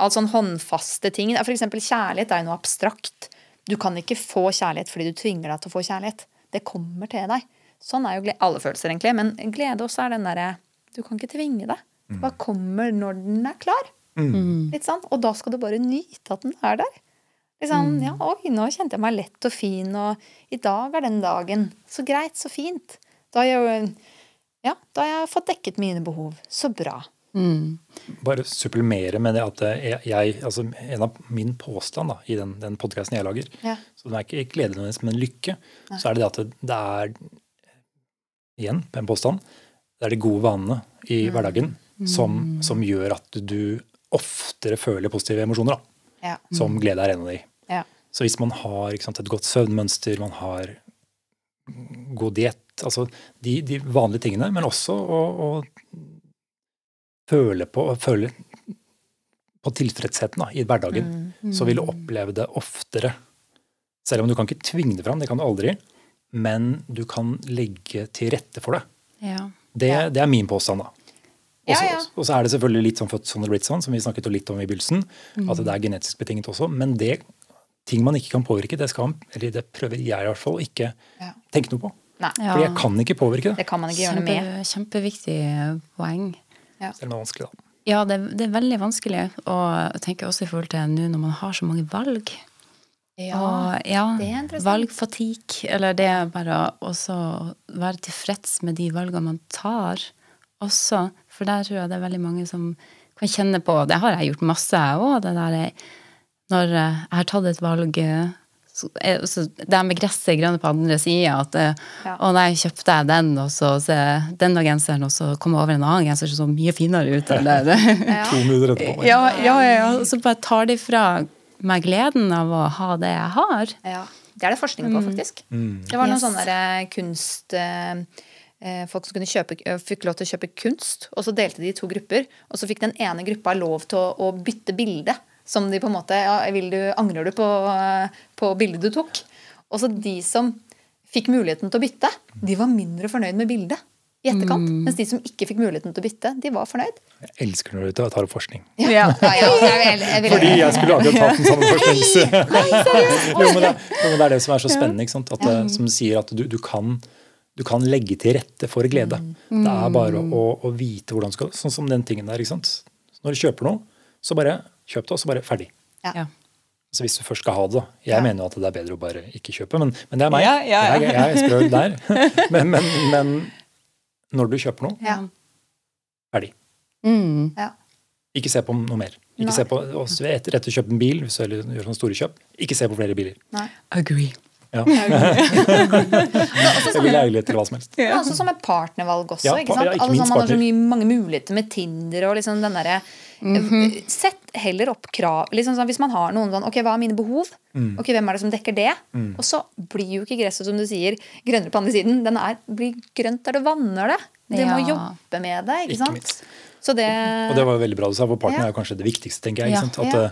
alt sånn håndfaste ting. For eksempel kjærlighet er jo noe abstrakt. Du kan ikke få kjærlighet fordi du tvinger deg til å få kjærlighet. Det kommer til deg. Sånn er jo glede, alle følelser, egentlig. Men glede også er den derre Du kan ikke tvinge deg. Det bare kommer når den er klar. Litt sånn. Og da skal du bare nyte at den er der. Liksom, ja, oi, nå kjente jeg meg lett og fin, og i dag er den dagen. Så greit, så fint. Da har jeg, jo- ja, da har jeg fått dekket mine behov. Så bra. Mm. Bare supplemere med det at jeg, jeg altså En av min påstand da, i den, den podkasten jeg lager, Ja. så det er ikke glede nødvendigvis, men lykke, så er det det at det, det er Igjen en påstand. Det er de gode vanene i hverdagen som, som gjør at du oftere føler positive emosjoner. da. Ja. Som glede er en av de. Ja. Så hvis man har ikke sant, et godt søvnmønster, man har god diett, altså de, de vanlige tingene, men også å, å føle på føle på tilfredsheten da, i hverdagen, så vil du oppleve det oftere. Selv om du kan ikke tvinge det fram, det kan du aldri, men du kan legge til rette for det. Ja. Det, det er min påstand, da. Og så- ja. Er det selvfølgelig litt sånn født sånn og blitt sånn, som vi snakket litt om i begynnelsen, at det er genetisk betinget også. Men det ting man ikke kan påvirke, det skal man, eller det prøver jeg i hvert fall, ikke tenke noe på. Nei, Ja. For jeg kan ikke påvirke det. det kan man ikke gjøre noe med. kjempeviktig poeng. Selv om det er vanskelig, da. Ja, det, det er veldig vanskelig. Og jeg tenker også i forhold til nå når man har så mange valg. Ja. og, ja det er interessant. valgfatigue, eller det er bare å være tilfreds med de valgene man tar også. For der tror jeg det er veldig mange som kan kjenne på Det har jeg gjort masse, jeg òg. Er- når eh, jeg har tatt et valg eh, så, er- så Det med gresset grønne på andre sida. At eh, Ja. å nei, kjøpte jeg den, og så se og genseren, og så kom jeg over en annen genser som så mye finere ut. Eller. Ja, ja, ja, ja. Så bare tar de fra meg gleden av å ha det jeg har. Ja. Det er det forskning på, faktisk. Det var noen Yes. sånne der kunst... eh, eh, folk som kunne kjøpe, eh, fikk lov til å kjøpe kunst. Og så delte de i to grupper. Og så fikk den ene gruppa lov til å, å bytte bilde. Som de på en måte ja, vil du, Angrer du på, eh, på bildet du tok? Og så de som fikk muligheten til å bytte, de var mindre fornøyd med bildet i etterkant. Mens de som ikke fikk muligheten til å bytte, de var fornøyd. Jeg elsker når du tar opp forskning. Ja. Ja, ja, jeg, jeg, vil. Fordi jeg skulle akkurat tatt den samme forsknings... jo, men det, men det er det som er så spennende, ikke sant? At som sier at du, du, kan, du kan legge til rette for glede. Det er bare å, å vite hvordan du skal Sånn som den tingen der. ikke sant? Når du kjøper noe, så bare kjøp det, og så bare ferdig. Ja. Så hvis du først skal ha det, da. Jeg mener jo at det er bedre å bare ikke kjøpe, men, men det er meg. Ja, ja, ja. Jeg, jeg er sprø der. Men, men, men når du kjøper noe, ja, ferdig. Mm. ja. Ikke se på noe mer. Ikke Nei. se på, også etter, etter å kjøpe en bil, hvis du gjør sånne store kjøp, ikke se på flere biler. Nei. Agree. Ja. blir leilighet til hva som helst. Ja, også som et partnervalg også. Ja, ikke sant? ja, ikke Alle minst sammen har så mye, mange muligheter med Tinder og liksom den derre Sett heller opp krav. Liksom sånn, hvis man har noen sånn Ok, hva er mine behov? Mm. Ok, Hvem er det som dekker det? Og så blir jo ikke gresset, som du sier, grønnere på andre siden. Den er, blir grønt der du vanner det. Du må jobbe med det. ikke Ikke sant? Så det, Og det var veldig bra du sa, for partner Ja. er kanskje det viktigste, tenker jeg. Ikke? At, Ja. eh,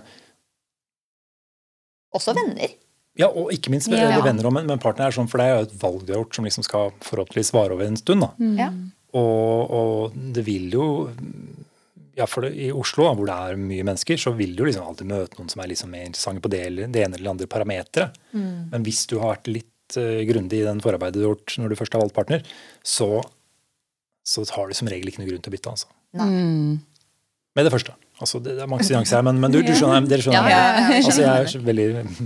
Også venner. ja, og ikke minst Ja. venner men, men partner er sånn, for det er jo et valg du har gjort som liksom skal forhåpentligvis vare over en stund. Ja. Og, og det vil jo ja, for det, I Oslo, hvor det er mye mennesker, så vil du liksom alltid møte noen som er liksom mer interessante på det, eller, det ene eller andre parameteret. Men hvis du har vært litt uh, grundig i den forarbeidet du har gjort når du først har valgt partner, så, så har du som regel ikke noe grunn til å bytte. altså. Mm. Med det første. Altså, det, det er mange nyanser her, men, men du, du skjønner, dere skjønner. Ja, ja, ja, jeg altså, jeg er veldig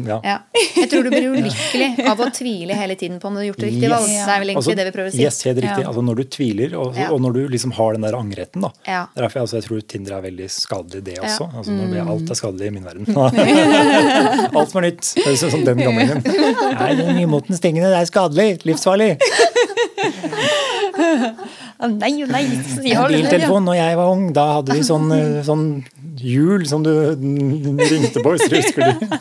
ja. Ja. Jeg tror du blir ulykkelig av å tvile hele tiden på om du har gjort det riktige Yes. valg. Det er vel egentlig Altså, det vi prøver å si. Yes, helt riktig. Ja. Altså, når du tviler, og, Ja. og når du liksom har den der angretten, da. Ja. Det er derfor jeg, altså, jeg tror Tinder er veldig skadelig, det også. Ja. Altså, når det, alt er skadelig i min verden. alt som er nytt. Det er som den gamlingen. Nei, den nymotens tingene, det er skadelig. Livsfarlig. Nei, og nei. Mobiltelefon når jeg var ung, da hadde vi sånn, eh, sånn hjul som du ringte på, hvis du husker det.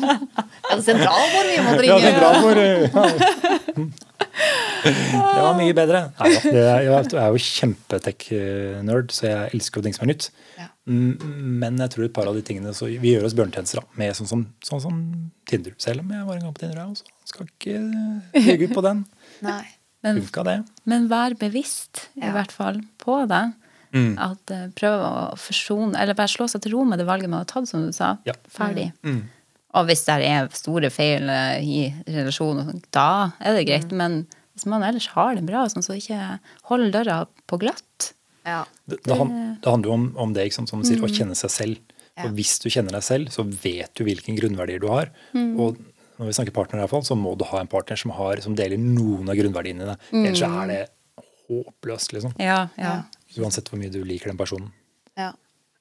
Ja, sentralbord vi måtte ringe. Ja, er bra ja. Det var mye bedre. Jeg er jo kjempetech-nerd, så jeg elsker jo ting som er nytt. Men jeg tror et par av de tingene så Vi gjør oss bjørnetjenester da, med sånn som, sånn som Tinder. Selv om jeg var en gang på Tinder, jeg også. Skal ikke bygge ut på den. Nei. Men, Funka det. men vær bevisst, i Ja. hvert fall, på det. Mm. At uh, Prøv å forsone Eller bare slå seg til ro med det valget man har tatt, som du sa. Ja. Ferdig. Mm. Og hvis det er store feil eh, i relasjonen, da er det greit. Mm. Men hvis man ellers har det bra, sånn, så ikke hold døra på glatt. Ja. Det, det, det handler jo om, om det, ikke sant, som du sier, å kjenne seg selv. Ja. Og hvis du kjenner deg selv, så vet du hvilke grunnverdier du har. Og når vi snakker partner, i hvert fall, så må du ha en partner som, har, som deler noen av grunnverdiene dine. Ellers så er det håpløst, liksom. Ja, ja. Uansett hvor mye du liker den personen. ja.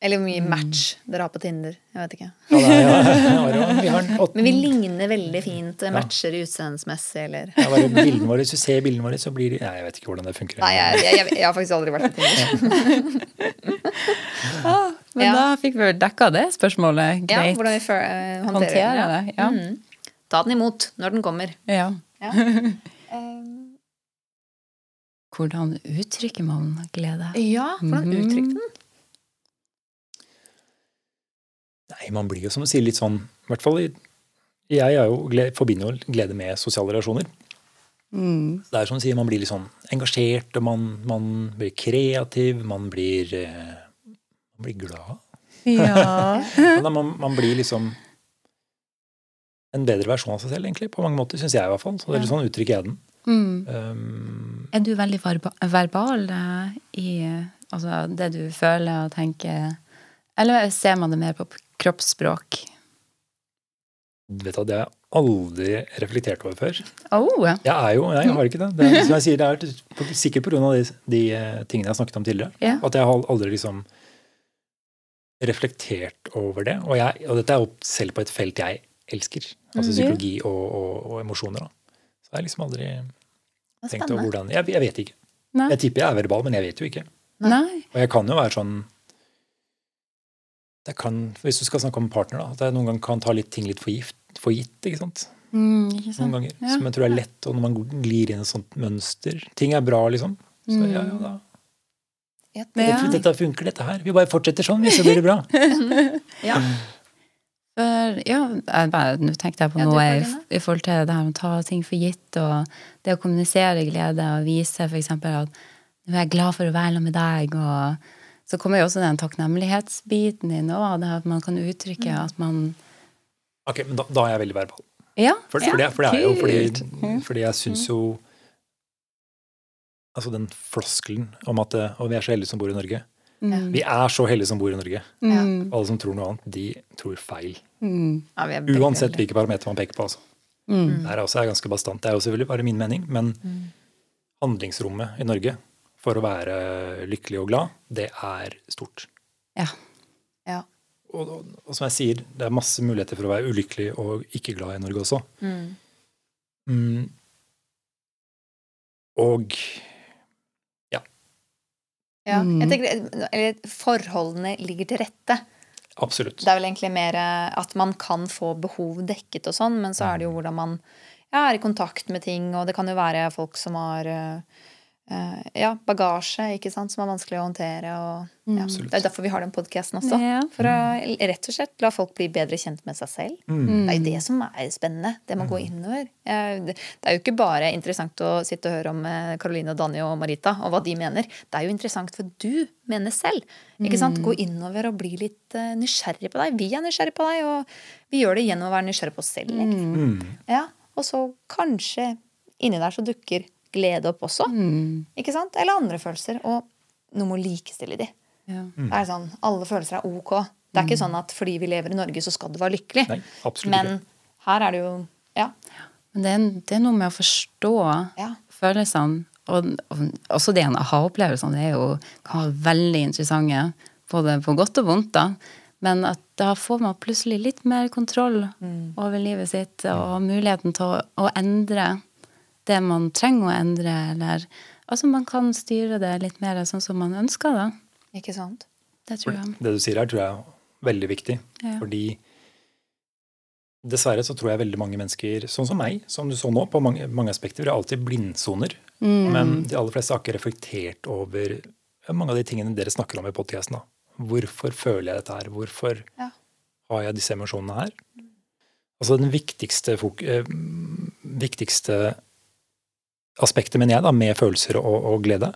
Eller hvor mye match dere har på Tinder. Jeg vet ikke. Ja, er, ja, ja, vi har Men vi ligner veldig fint. Matcher utseendemessig, eller ja, bare bildene våre, Hvis du ser bildene våre, så blir de Nei, jeg vet ikke hvordan det funker. Nei, jeg, jeg, jeg, jeg har faktisk aldri vært på Tinder. Men Ja. da fikk vi vel dekka det spørsmålet Ja, hvordan vi eh, håndterer Håndtere den. det. Ja. Mm. Ta den imot når den kommer. ja. Ja. Um, Hvordan uttrykker man glede? ja, hvordan uttrykker uttrykte den? Nei, man blir jo som du sier litt sånn I hvert fall jeg er jo, forbinder jo glede med sosiale relasjoner. Mm. Det er som du sier, Man blir litt sånn engasjert, og man, man blir kreativ, man blir, eh, man blir glad. Ja. Man, man blir liksom en bedre versjon av seg selv, egentlig, på mange måter, syns jeg i hvert fall. Så det er litt sånn uttrykker jeg den. Mm. Um, Er du veldig verba verbal i altså, det du føler og tenker? Eller ser man det mer på kroppsspråk? vet du, Det har jeg aldri reflektert over før. Oh, Jeg er jo, nei, jeg har ikke det. det er, som jeg sier, det er på- sikkert pga. De, de eh, tingene jeg har snakket om tidligere. Yeah. At jeg har aldri liksom reflektert over det. Og, jeg, og dette er jo selv på et felt jeg elsker. Altså Mm. psykologi og, og, og emosjoner. Da. Så jeg har liksom aldri tenkt over hvordan Jeg, jeg vet ikke. Nei. Jeg tipper jeg er verbal, men jeg vet jo ikke. Nei. Og jeg kan jo være sånn det kan, Hvis du skal snakke om partner, da, at jeg noen ganger kan ta litt ting litt for, gift, for gitt. ikke sant? Mm, ikke sant? Noen ganger. Ja. Som jeg tror er lett, og når man glir inn i et sånt mønster Ting er bra, liksom. Så ja, ja, da. Ja, Dette, dette funker, dette her. Vi bare fortsetter sånn, så blir det bra. ja. For, ja, jeg bare, nå tenkte jeg på Ja, noe får i, i forhold til det her med å ta ting for gitt, og det å kommunisere glede og vise eksempel at nå er jeg glad for å være med deg, og så kommer jo også den takknemlighetsbiten inn òg, det at man kan uttrykke at man Ok, men da, da er jeg veldig verbal. Ja. For, for, det, for det er jo fordi, kult. fordi jeg syns jo Altså den floskelen om at og vi er så heldige som bor i Norge. Mm. Vi er så heldige som bor i Norge. Mm. Alle som tror noe annet, de tror feil. Mm. Ja, vi er Uansett hvilke parametere man peker på. Altså. Mm. Det her er også er ganske bastant. Det er jo selvfølgelig bare min mening, men handlingsrommet i Norge for å være lykkelig og glad, det er stort. Ja. Ja. Og, og, og som jeg sier, det er masse muligheter for å være ulykkelig og ikke glad i Norge også. Mm. Mm. Og Ja, Mm. jeg tenker, eller Forholdene ligger til rette. absolutt. Det er vel egentlig mer eh, at man kan få behov dekket og sånn, men så er det jo hvordan man ja, er i kontakt med ting, og det kan jo være folk som har eh, ja, bagasje ikke sant, som er vanskelig å håndtere. Og, ja. Det er derfor vi har den podkasten også. Ja. For å rett og slett la folk bli bedre kjent med seg selv. Mm. Det er jo det som er spennende. Det må gå innover. Eh, Det er jo ikke bare interessant å sitte og høre om eh, Caroline og Danny og Marita og hva de mener. Det er jo interessant for du mener selv. Ikke sant? Gå innover og bli litt eh, nysgjerrig på deg. Vi er nysgjerrig på deg, og vi gjør det gjennom å være nysgjerrig på oss selv. Mm. Ja, og så kanskje inni der så dukker glede opp også. Mm. Ikke sant? Eller andre følelser. Og noe må likestille de. Ja. Det er sånn, Alle følelser er ok. Det er ikke sånn at fordi vi lever i Norge, så skal du være lykkelig. Nei, Men ikke. her er det jo Ja. Men det er, det er noe med å forstå Ja. følelsene. Og, og også det en aha-opplevelsene det er jo, kan være veldig interessante, både på godt og vondt. da. Men at da får man plutselig litt mer kontroll over livet sitt, og muligheten til å, å endre det man trenger å endre, eller Altså man kan styre det litt mer sånn som man ønsker, da. Ikke sant? Det tror jeg. Det du sier her, tror jeg er veldig viktig. Ja. Fordi dessverre så tror jeg veldig mange mennesker, sånn som meg, som du så nå, på mange, mange aspekter, er alltid blindsoner. Mm. Men de aller fleste har ikke reflektert over mange av de tingene dere snakker om i podkasten. Hvorfor føler jeg dette her? Hvorfor Ja. har jeg disse emosjonene her? Altså den viktigste, fok eh, viktigste aspektet, mener jeg, da, med følelser og, og glede,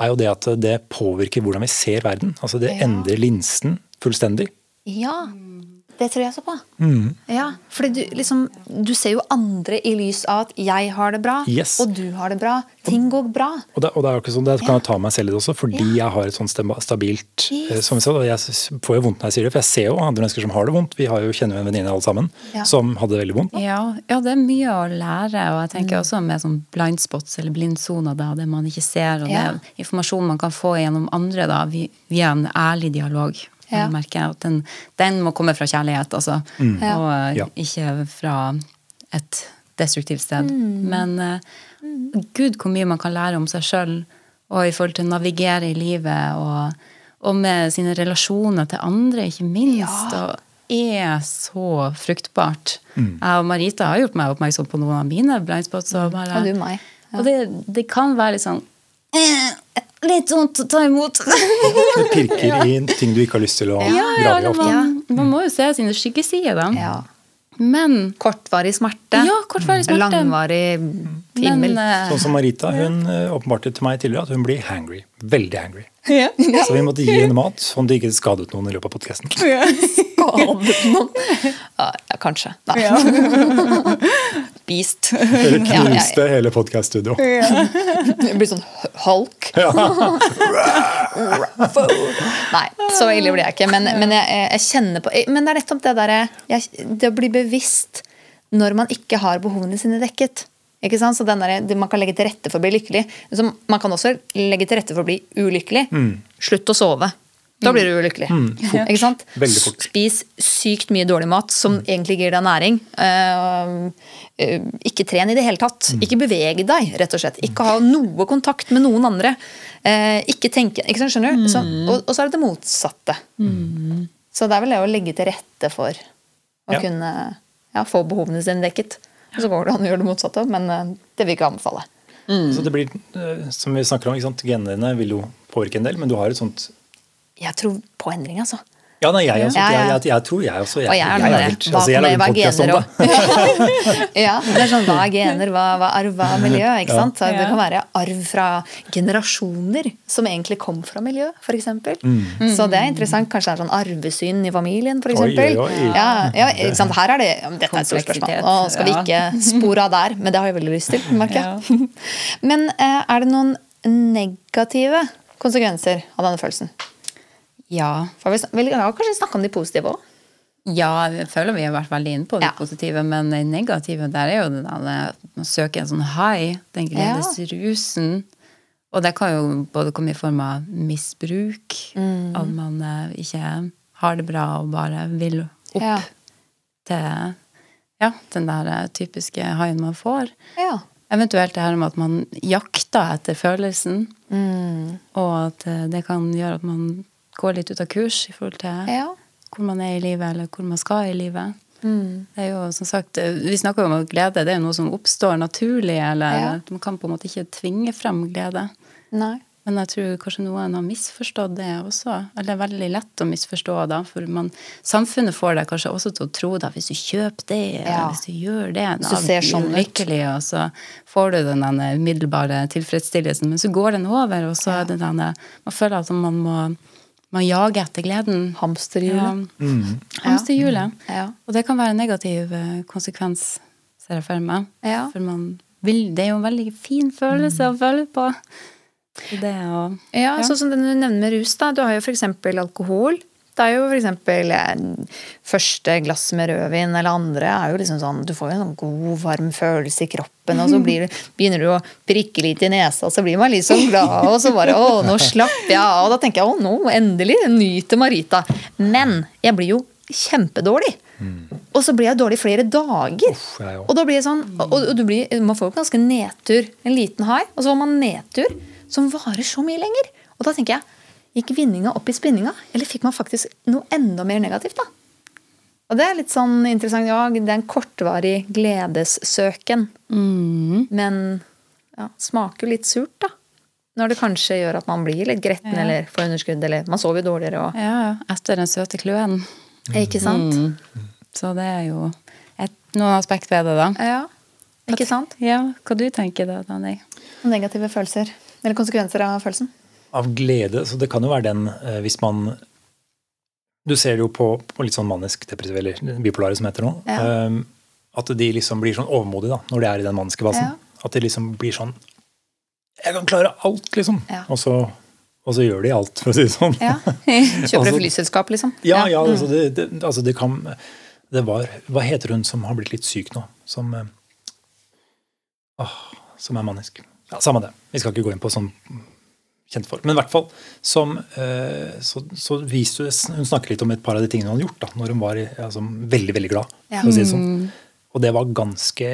er jo det at det påvirker hvordan vi ser verden. Altså det Ja. endrer linsen fullstendig. Ja. Det tror jeg så på. Mm. Ja, fordi du, liksom, du ser jo andre i lys av at jeg har det bra, Yes. og du har det bra. Ting går bra. Og det, og det er jo ikke sånn, det kan jeg ta meg selv i det også, fordi jeg har et sånn stabilt Yes. eh, som jeg, sa, og jeg får jo vondt når jeg sier det, for jeg ser jo andre mennesker som har det vondt. Vi har jo kjenner jo en venninne alle sammen Ja. som hadde det veldig vondt. Ja, ja, det er mye å lære, og jeg tenker Mm. også med sånn blind spots eller blindsoner, da, det man ikke ser, og Ja. det informasjon man kan få gjennom andre da, via en ærlig dialog. Ja. Jeg merker at den, den må komme fra kjærlighet, altså, Ja. og Ja. ikke fra et destruktivt sted. Mm. Men uh, gud hvor mye man kan lære om seg sjøl, og i forhold til å navigere i livet, og, og med sine relasjoner til andre, ikke minst. Ja. og er så fruktbart. Mm. Jeg og Marita har gjort meg oppmerksom på noen av mine blindspots. Og, bare, Og. Ja. og det, det kan være litt sånn Litt vondt å ta imot. Det pirker i ting du ikke har lyst til å ja, ja, grave i ofte. man, man må jo se sine skyggesider, da. Ja. Men Kortvarig smerte. Ja, kortvarig smerte. Langvarig men, fimmel. eh, Sånn som Marita, hun eh, åpenbarte til meg tidligere at hun blir hangry. Veldig angry. ja. Så vi måtte gi henne mat, om det ikke skadet noen i løpet av podkasten. Skadet noen. Ja, ja, kanskje. Nei. Beast. Dere Ja, ja, knuste hele podkaststudio. Det blir sånn hulk. Nei, så ille blir jeg ikke. Men, men jeg, jeg kjenner på Men det er nettopp det derre Det å bli bevisst når man ikke har behovene sine dekket. Ikke sant? Så den der, Man kan legge til rette for å bli lykkelig. Så man kan også legge til rette for å bli ulykkelig. Slutt å sove. Da blir du ulykkelig. Ikke sant? Fort. Spis sykt mye dårlig mat som egentlig gir deg næring. Uh, uh, ikke tren i det hele tatt. Ikke beveg deg, rett og slett. Ikke ha noe kontakt med noen andre. Uh, ikke tenke ikke sant, Skjønner du? Så, og, og så er det det motsatte. Så det er vel det å legge til rette for å Ja. kunne ja, få behovene sine dekket. Og så går det an å gjøre det motsatte, men eh, det vil jeg ikke anbefale. Så det blir, eh, som vi snakker om, ikke sant? genene vil jo påvirke en del, men du har et sånt Jeg tror på endring, altså. Ja, nei, jeg også. Ja, ja. Jeg, jeg, jeg tror jeg også. Jeg, Og jeg er noe helt- hva altså, jeg lager hva er podcast om det. ja, det er sånn hva er gener, hva, hva er arv, hva er miljø? ikke sant? Så Det kan være arv fra generasjoner som egentlig kom fra miljø, f.eks. Mm. Så det er interessant. Kanskje det er sånn arvesyn i familien, f.eks. Ja, ja, ikke sant? Her er det Dette er et stort spørsmål. Nå skal vi ikke spore av der, men det har jeg veldig lyst til. merker jeg. Men eh, er det noen negative konsekvenser av denne følelsen? Ja. For vi, vi har kanskje snakka om de positive òg? Ja, jeg føler vi har vært veldig inne på det Ja. positive, men det negative der er jo det der man søker en sånn high, den gledesrusen. Og det kan jo både komme i form av misbruk, Mm. at man eh, ikke har det bra og bare vil opp Ja. til ja, den der eh, typiske haien man får. ja. Eventuelt det her med at man jakter etter følelsen, Mm. og at eh, det kan gjøre at man går litt ut av kurs i forhold til Ja. hvor man er i livet, eller hvor man skal i livet. Mm. Det er jo som sagt, Vi snakker jo om glede, det er jo noe som oppstår naturlig, eller Ja. man kan på en måte ikke tvinge frem glede. Nei. Men jeg tror kanskje noen har misforstått det også. Eller det er veldig lett å misforstå, da. For man, samfunnet får deg kanskje også til å tro at hvis du kjøper det, Ja. eller hvis du gjør det, da blir sånn lykkelig, og så får du den umiddelbare tilfredsstillelsen. Men så går den over, og så er det denne Man føler at man må man jager etter gleden. Hamsterhjulet. Ja. Hamsterhjulet. Ja. Og det kan være en negativ eh, konsekvens, ser jeg for meg. Ja. For man vil, det er jo en veldig fin følelse å føle på. Det å Ja, sånn som du nevner med rus, da. Du har jo f.eks. alkohol. Det er jo f.eks. første glass med rødvin eller andre er jo liksom sånn Du får jo en sånn god, varm følelse i kroppen, og så blir, begynner du å prikke litt i nesa, og så blir man litt så glad, og så bare Å, nå slapper jeg av. Og da tenker jeg å, nå endelig nyter Marita. Men jeg blir jo kjempedårlig. Og så blir jeg dårlig flere dager. Uff, jeg. Og da blir det sånn, og og du blir, man får jo ganske nedtur. En liten hai. og så får man nedtur som varer så mye lenger. Og da tenker jeg, gikk vinninga opp i spinninga, eller fikk man faktisk noe enda mer negativt, da? Og det er litt sånn interessant. Ja, det er en kortvarig gledessøken. Men ja, smaker jo litt surt, da. Når det kanskje gjør at man blir litt gretten eller får underskudd, eller man sover dårligere og Ja, etter den søte kløen. Ikke sant? Så det er jo et, noen aspekt ved det, da. Ja. Ikke sant? Ja, hva du tenker da, Dani? Negative følelser. Eller konsekvenser av følelsen. Av glede. Så det kan jo være den eh, hvis man Du ser det jo på, på litt sånn manisk depressive, eller bipolare som heter nå. Ja. eh, at de liksom blir sånn overmodige da, når de er i den maniske fasen. Ja. At de liksom blir sånn Jeg kan klare alt, liksom. Ja. Og, så, og så gjør de alt, for å si det sånn. Ja. Kjøper Altså- et flyselskap, liksom. Ja, ja, altså, det, det, altså det kan Det var Hva heter hun som har blitt litt syk nå? Som eh, åh, Som er manisk. Ja, Samme det. Vi skal ikke gå inn på sånn kjent for. Men i hvert fall som eh, så, så viste hun Hun snakker litt om et par av de tingene hun hadde gjort da når hun var altså, veldig, veldig glad. Ja. Si det sånn. Og det var ganske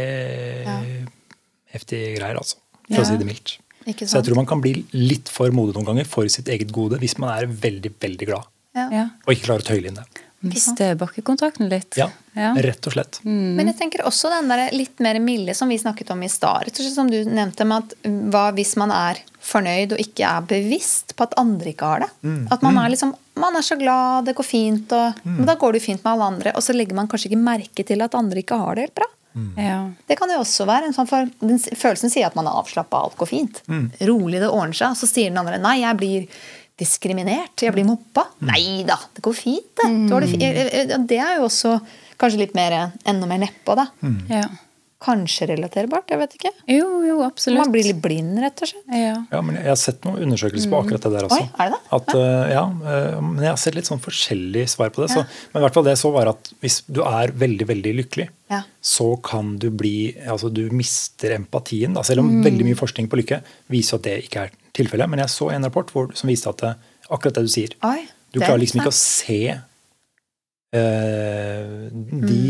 heftige greier, altså. For Ja. å si det mildt. Så jeg tror man kan bli litt for modig noen ganger for sitt eget gode hvis man er veldig, veldig glad Ja. Ja. og ikke klarer å tøyle inn det. Miste bakkekontakten litt. Ja, Ja. rett og slett. Men jeg tenker også den der litt mer milde som vi snakket om i stad. Som du nevnte med at hva hvis man er fornøyd og ikke er bevisst på at andre ikke har det. At man er liksom man er så glad, det går fint, og, men da går det jo fint med alle andre. Og så legger man kanskje ikke merke til at andre ikke har det helt bra. Ja. Det kan jo også være en sånn for den Følelsen sier at man er avslappa, alt går fint. Rolig, det ordner seg. Og så sier den andre nei, jeg blir diskriminert, jeg blir mobba. Nei da, det går fint, det. Du har det, fi- eh, eh, det er jo også kanskje litt mer eh, enda mer nedpå, da. ja. Kanskje relaterbart, jeg vet ikke. Jo, jo, absolutt. Man blir litt blind, rett og slett. ja. Ja, men Jeg har sett noen undersøkelser på akkurat det der også. Oi, er det det? At, eh, ja, eh, men jeg har sett litt sånn forskjellige svar på det. Så, men i hvert fall det jeg så var at hvis du er veldig veldig lykkelig, Ja. så kan du bli altså Du mister empatien. Da, selv om Mm. veldig mye forskning på lykke viser at det ikke er tilfellet. Men jeg så en rapport hvor, som viste at det, akkurat det du sier Oi, Du er klarer liksom ikke å se uh, de,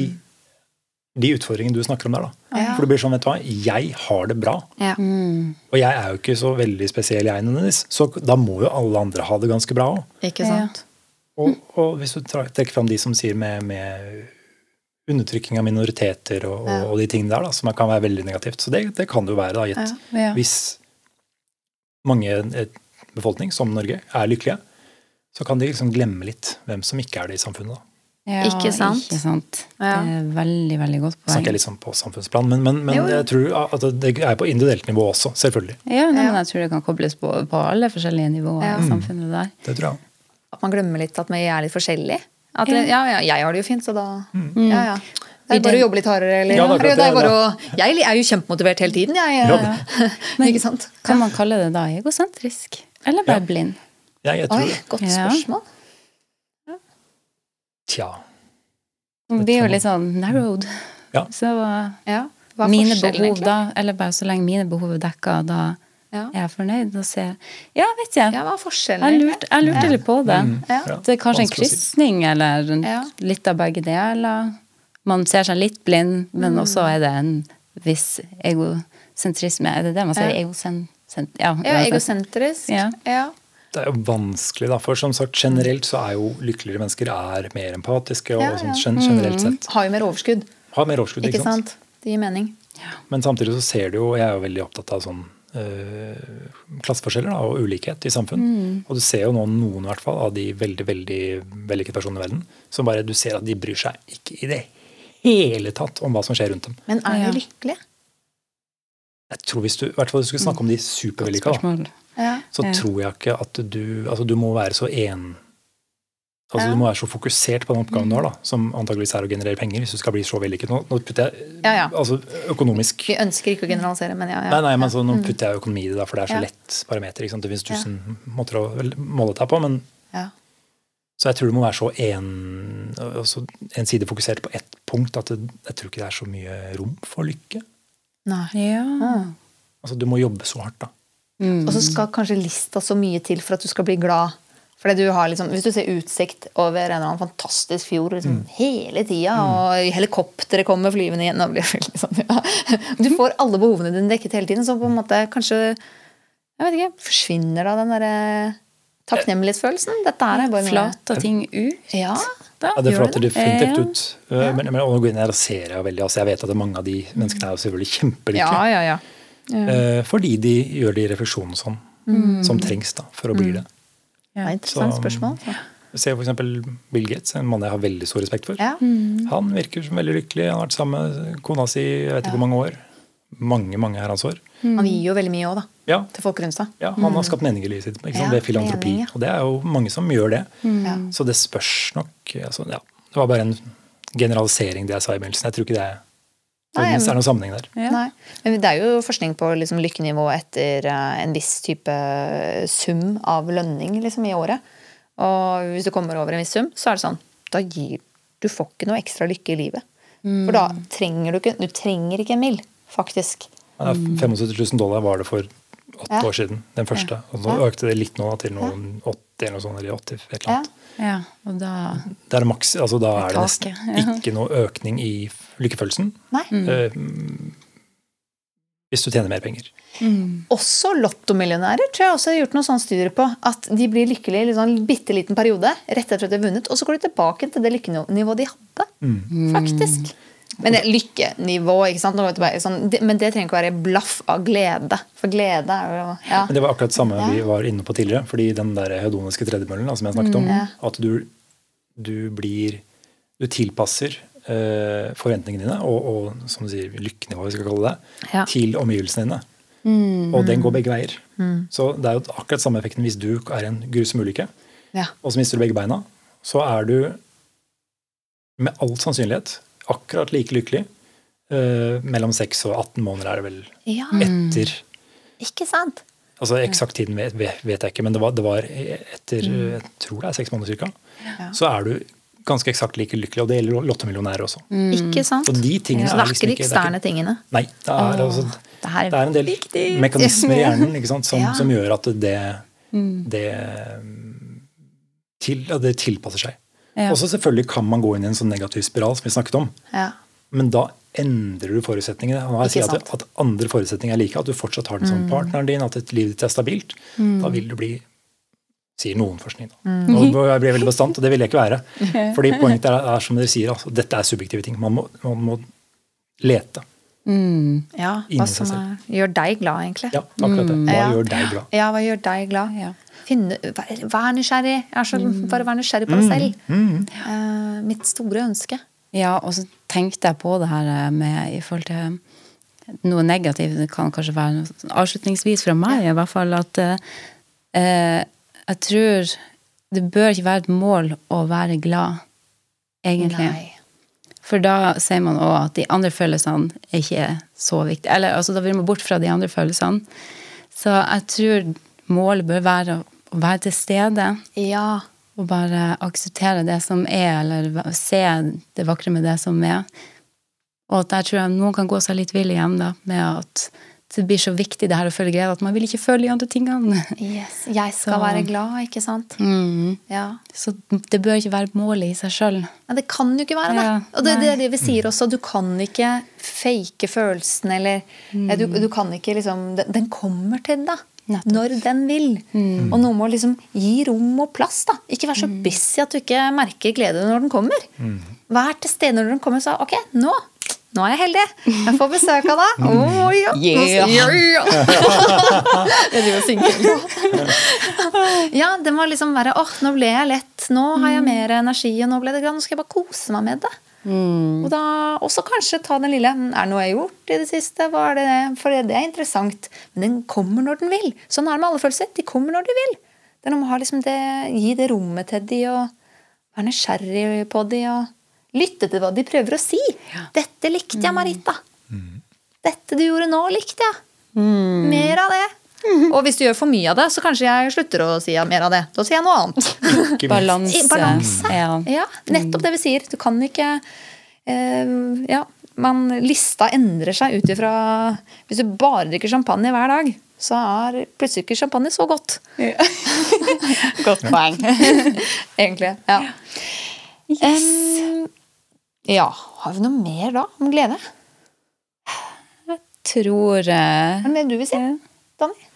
de utfordringene du snakker om der. da. Mm. Ja. For det blir sånn, vet du hva, jeg har det bra. ja. Og jeg er jo ikke så veldig spesiell, jeg nødvendigvis. Så da må jo alle andre ha det ganske bra òg. Og, og hvis du trekker fram de som sier med, med undertrykking av minoriteter og, og, og de tingene der, da, som kan være veldig negativt. Så det, det kan det jo være, da, gitt. Ja. Hvis mange eh, befolkning, som Norge, er lykkelige, så kan de liksom glemme litt hvem som ikke er det i samfunnet. da. Ja, Ikke sant? Ikke sant? Ja. Det er veldig, veldig godt Snakker poeng. jeg litt sånn på samfunnsplan, men, men, men Jo, jo. jeg tror at det er på individuelt nivå også, selvfølgelig. Ja, nei, Ja. men jeg tror det kan kobles på, på alle forskjellige nivåer Ja. i samfunnet der. Det tror jeg. At man glemmer litt at vi er litt forskjellige. At, Ja. ja, ja, jeg har det jo fint, så da Ja, ja. Det er bare å jobbe litt hardere, eller Ja, det er det er bare å, Jeg er jo kjempemotivert hele tiden, jeg. Ja, Ikke sant? Kan man kalle det da egosentrisk? Eller bare Ja. blind? Ja, jeg tror Oi, det. godt Ja. spørsmål. Tja. Man blir jo litt sånn narrowed. Ja. Så Ja. Hva er mine forskjellen, behov egentlig? da, eller bare så lenge mine behov er dekka, da Ja. er jeg fornøyd. Og ser Ja, vet jeg. Ja, hva er forskjellen? Jeg lurte, jeg lurte litt på det. Mm, Ja. ja. Det er kanskje en krysning, eller en- Ja. litt av begge deler. Man ser seg litt blind, men Mm. også er det en viss egosentrisme. Er det det man sier? Ja. Egosent, sent- Ja, Ja, egosentrisk. Ja. Ja. Det er jo vanskelig, da, for som sagt, generelt så er jo lykkeligere mennesker er mer empatiske og Ja, ja. gen- generelt sett Har jo mer overskudd. har mer overskudd. Ikke sant? Det gir mening. Men samtidig så ser du jo, jeg er jo veldig opptatt av sånn øh, klasseforskjeller da, og ulikhet i samfunn. Og du ser jo nå noen i hvert fall av de veldig veldig vellykkede personene i verden som bare du ser at de bryr seg ikke i det hele tatt om hva som skjer rundt dem. Men er de lykkelige? Jeg tror hvis du, i hvert fall hvis du skulle snakke om de supervellykka. Ja. så tror jeg ikke at du Altså du må være så en Altså Ja. Du må være så fokusert på den oppgaven du har, da, som antageligvis er å generere penger, hvis du skal bli så vellykket. Nå, nå putter jeg Ja, ja. altså økonomisk Vi ønsker ikke å generalisere, men ja. ja. Nei, nei, men så, Nå putter jeg økonomi i det, da, for det er så Ja. lett parameter. Ikke sant? Det finnes tusen måter å måle deg på. men Ja. Så jeg tror det må være så en, altså, ensidig fokusert på ett punkt at det, jeg tror ikke det er så mye rom for lykke. Nei. Ja. Ah. Altså, Du må jobbe så hardt, da. Mm. Og så skal kanskje lista så mye til for at du skal bli glad. Fordi du har liksom, Hvis du ser utsikt over en eller annen fantastisk fjord liksom, hele tida, og helikopteret kommer flyvende igjen sånn, ja. Du får alle behovene dine dekket hele tiden, så på en måte kanskje jeg vet ikke, forsvinner da den derre takknemlighetsfølelsen. Dette er bare og ting ut. Ja. Da, Ja, det flater definitivt Ja. ut. Uh, Men, men, og jeg inn her og ser jeg veldig, altså jeg vet at mange av de menneskene er selvfølgelig kjempelykkelige. ja, ja, ja. Eh, fordi de gjør de refleksjonene Mm. som trengs da, for å bli det. Det er interessant Så- spørsmål. Jeg Se f.eks. Bill Gates, en mann jeg har veldig stor respekt for. Ja. Han virker som veldig lykkelig. Han har vært sammen med kona si jeg vet ikke hvor mange år. Mange mange herrens år. Han gir jo veldig mye òg, da. Ja, Til folk rundt seg. ja, han har skapt mening i livet sitt ikke sant? Ja, ved filantropi. mening, ja. Og det er jo mange som gjør det. Ja. Så det spørs nok altså, ja, Det var bare en generalisering, det jeg sa i begynnelsen. Jeg tror ikke det Nei, det men- er noen sammenheng der. Ja. Nei. Men det er jo forskning på liksom lykkenivå etter eh, en viss type sum av lønning liksom, i året. Og hvis du kommer over en viss sum, så er det sånn Da gir du får ikke noe ekstra lykke i livet. For da trenger du ikke Du trenger ikke en mill, faktisk. Ja, 75 000 dollar var det for åtte Ja. år siden, den første. Og så økte det litt nå da, til noen 80 eller noe sånt, eller 80, et eller annet. Ja, og da Det er maks, altså da er det nesten ikke noe økning i lykkefølelsen Nei. eh, hvis du tjener mer penger. Også lottomillionærer tror jeg også har gjort noen sånne studier på. At de blir lykkelige i en sånn bitte liten periode rett etter at de har vunnet, og så går de tilbake til det lykkenivået de hadde. Faktisk. Men det lykkenivå, ikke sant? Sånn, det, men det trenger ikke være blaff av glede. For glede er jo ja. Men det var akkurat det samme Ja. vi var inne på tidligere. fordi den der hedoniske tredjemøllen som jeg snakket om, at du, du blir Du tilpasser eh, forventningene dine, og, og som du sier, lykkenivået, vi skal kalle det, Ja. til omgivelsene dine. Og den går begge veier. Så det er jo akkurat samme effekten hvis du er en grusom ulykke, Ja. og så mister du begge beina, så er du med all sannsynlighet akkurat like lykkelig Uh, mellom 6 og 18 måneder er det vel ja. etter Ikke sant? Altså Eksakt tiden vet, vet jeg ikke, men det var, det var etter jeg tror det er seks måneder cirka, så er du ganske eksakt like lykkelig. Og det gjelder lottomillionærer også. Ikke sant? Og de tingene det er liksom ikke de eksterne tingene. Nei, det er, altså, det er det er en del viktig. mekanismer i hjernen ikke sant, som, Ja. som gjør at det, det, til, det tilpasser seg. Ja. Og så selvfølgelig kan man gå inn i en sånn negativ spiral som vi snakket om. Ja. Men da endrer du forutsetningene. Nå når jeg sier at, at andre forutsetninger er like, at du fortsatt har den som partneren din, at et livet ditt er stabilt, da vil du bli sier noen forskning. Da. Mm. Og jeg ble veldig bastant, og det vil jeg ikke være. Fordi poenget er, er som dere sier, altså, dette er subjektive ting. Man må, man må lete. Ja, hva som er, gjør deg glad, egentlig. Ja, akkurat det. Hva Ja. gjør deg glad? Ja, hva gjør deg glad? Ja. Finne, vær, vær nysgjerrig. Jeg er så, Bare vær nysgjerrig på deg selv. Uh, mitt store ønske. Ja, og så tenkte jeg på det her eh, med i forhold til noe negativt. Det kan kanskje være noe sånn avslutningsvis fra meg, i hvert fall, at eh, eh, jeg tror det bør ikke være et mål å være glad, egentlig. Nei. For da sier man òg at de andre følelsene er ikke så viktige. Eller altså, da vil man bort fra de andre følelsene. Så jeg tror målet bør være å å være til stede. Ja. Og bare akseptere det som er, eller se det vakre med det som er. Og at der tror jeg noen kan gå seg litt vill igjen, da, med at det blir så viktig det her å føle glede, at man vil ikke føle de andre tingene. Yes. Jeg skal Så- være glad, ikke sant? Mm. Ja. Så det bør ikke være målet i seg sjøl. Ja, det kan jo ikke være det. Ja, Og det, det er det vi sier også. Du kan ikke fake følelsen, eller Mm. du, du kan ikke liksom Den, den kommer til deg. Nettopp. Når den vil. Mm. Og noe må liksom gi rom og plass. da. Ikke være så busy at du ikke merker glede når den kommer. Vær til stede når den kommer. og sa ok, nå nå er jeg heldig. Jeg får besøk av deg. Oh, ja. Yeah. Jeg driver og synger. Ja, det må liksom være åh, nå ble jeg lett. Nå har jeg mer energi, og nå ble det grann. Nå skal jeg bare kose meg med det. Og da også kanskje ta den lille Er det noe jeg har gjort i det siste? Hva er det? For det er interessant. Men den kommer når den vil. Sånn er det med alle følelser. De kommer når de vil. Det er noe med å ha liksom det, gi det rommet til de, og være nysgjerrig på de, og lytte til hva de prøver å si. 'Dette likte jeg, Marita'. 'Dette du gjorde nå, likte jeg'. Mer av det. Og hvis du gjør for mye av det, så kanskje jeg slutter å si mer av det. Da sier jeg noe annet. Balanse. Balanse. Ja. Ja, nettopp det vi sier. Du kan ikke eh, Ja, man, lista endrer seg ut ifra Hvis du bare drikker champagne hver dag, så er plutselig ikke champagne så godt. Godt poeng. Egentlig. Ja. Em, ja. Har vi noe mer da om glede? Jeg Tror uh... Er det du vil si, Danny?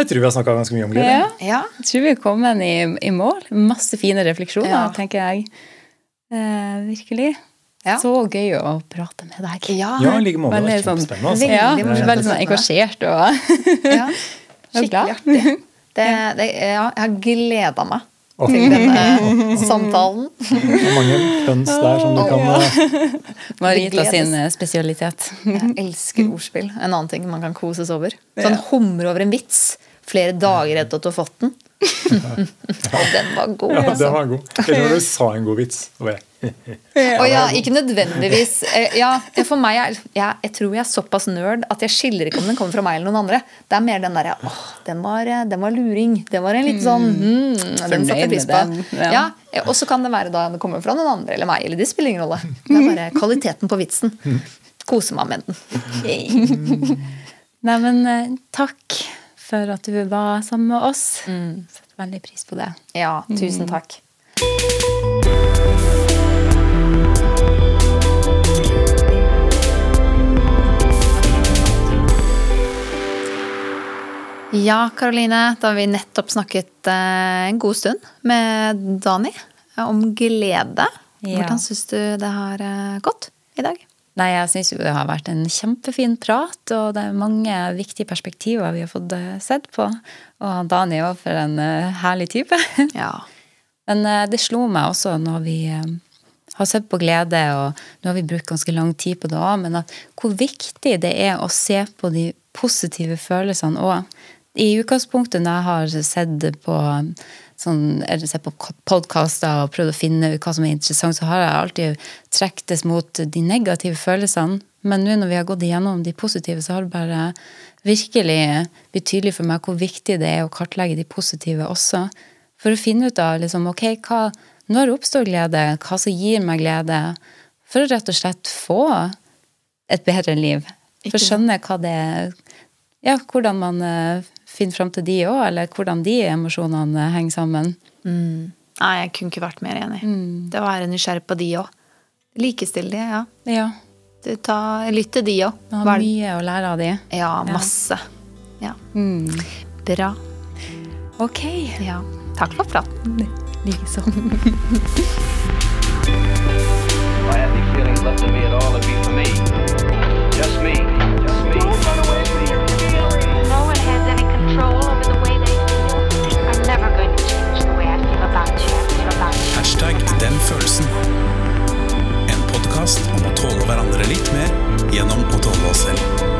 Jeg tror vi har snakka ganske mye om glede. Ja. Ja. Jeg tror vi er kommet i, i mål. Masse fine refleksjoner, Ja. tenker jeg. Eh, virkelig. Ja. Så gøy å prate med deg. Ja. Ja, like måte. Det Veldig var sånn, kjempespennende. Altså. ja, Veldig veldig sånn engasjert og ja. Skikkelig artig. Det, det, ja, jeg har gleda meg til denne samtalen. mange pønns der som du kan ja. Marita sin eh, spesialitet. Jeg elsker ordspill. En annen ting man kan koses over. Sånn humre over en vits flere dager etter at du har fått den. Og den var god. Ja, altså. den var god. Eller når du sa en god vits. Og bare, Og ja, ikke nødvendigvis eh, Ja, For meg er jeg, jeg tror jeg er såpass nerd at jeg skiller ikke om den kommer fra meg eller noen andre. Det er mer den derre åh, den var, eh, den var luring. Det var en litt sånn mm, Den satte jeg pris på. ja. Ja, eh, Og så kan det være da den kommer fra noen andre eller meg. Eller det spiller ingen rolle. Det er bare kvaliteten på vitsen. Kose meg med den. Nei, men eh, takk for at du var sammen med oss. Setter veldig pris på det. Ja, tusen takk. Ja, Karoline. Da har vi nettopp snakket eh, en god stund med Dani eh, om glede. Hvordan syns du det har eh, gått i dag? Nei, jeg syns jo det har vært en kjempefin prat, og det er mange viktige perspektiver vi har fått sett på. Og Dani òg, for en herlig type. Ja. Men det slo meg også når vi har sett på glede, og nå har vi brukt ganske lang tid på det òg, men at hvor viktig det er å se på de positive følelsene òg. I utgangspunktet når jeg har sett på sånn, eller sett på podkaster og prøvd å finne hva som er interessant, så har jeg alltid trektes mot de negative følelsene. Men nå når vi har gått igjennom de positive, så har det bare virkelig blitt tydelig for meg hvor viktig det er å kartlegge de positive også. For å finne ut av liksom, ok, hva, når oppstår glede, hva som gir meg glede. For å rett og slett få et bedre liv. For å skjønne hva det Ja, hvordan man finner fram til de òg, eller hvordan de emosjonene henger sammen. Nei, jeg kunne ikke vært mer enig. Det å være nysgjerrig på de òg. Likestill de, ja. Ja. Ta, lytt til de òg. Du har mye å lære av de. Ja, masse. Ja. Bra. Ok. Ja. Takk for praten. Likeså. I had any feelings left at all, it'd be for me. podkast om å tåle hverandre litt mer gjennom å tåle oss selv.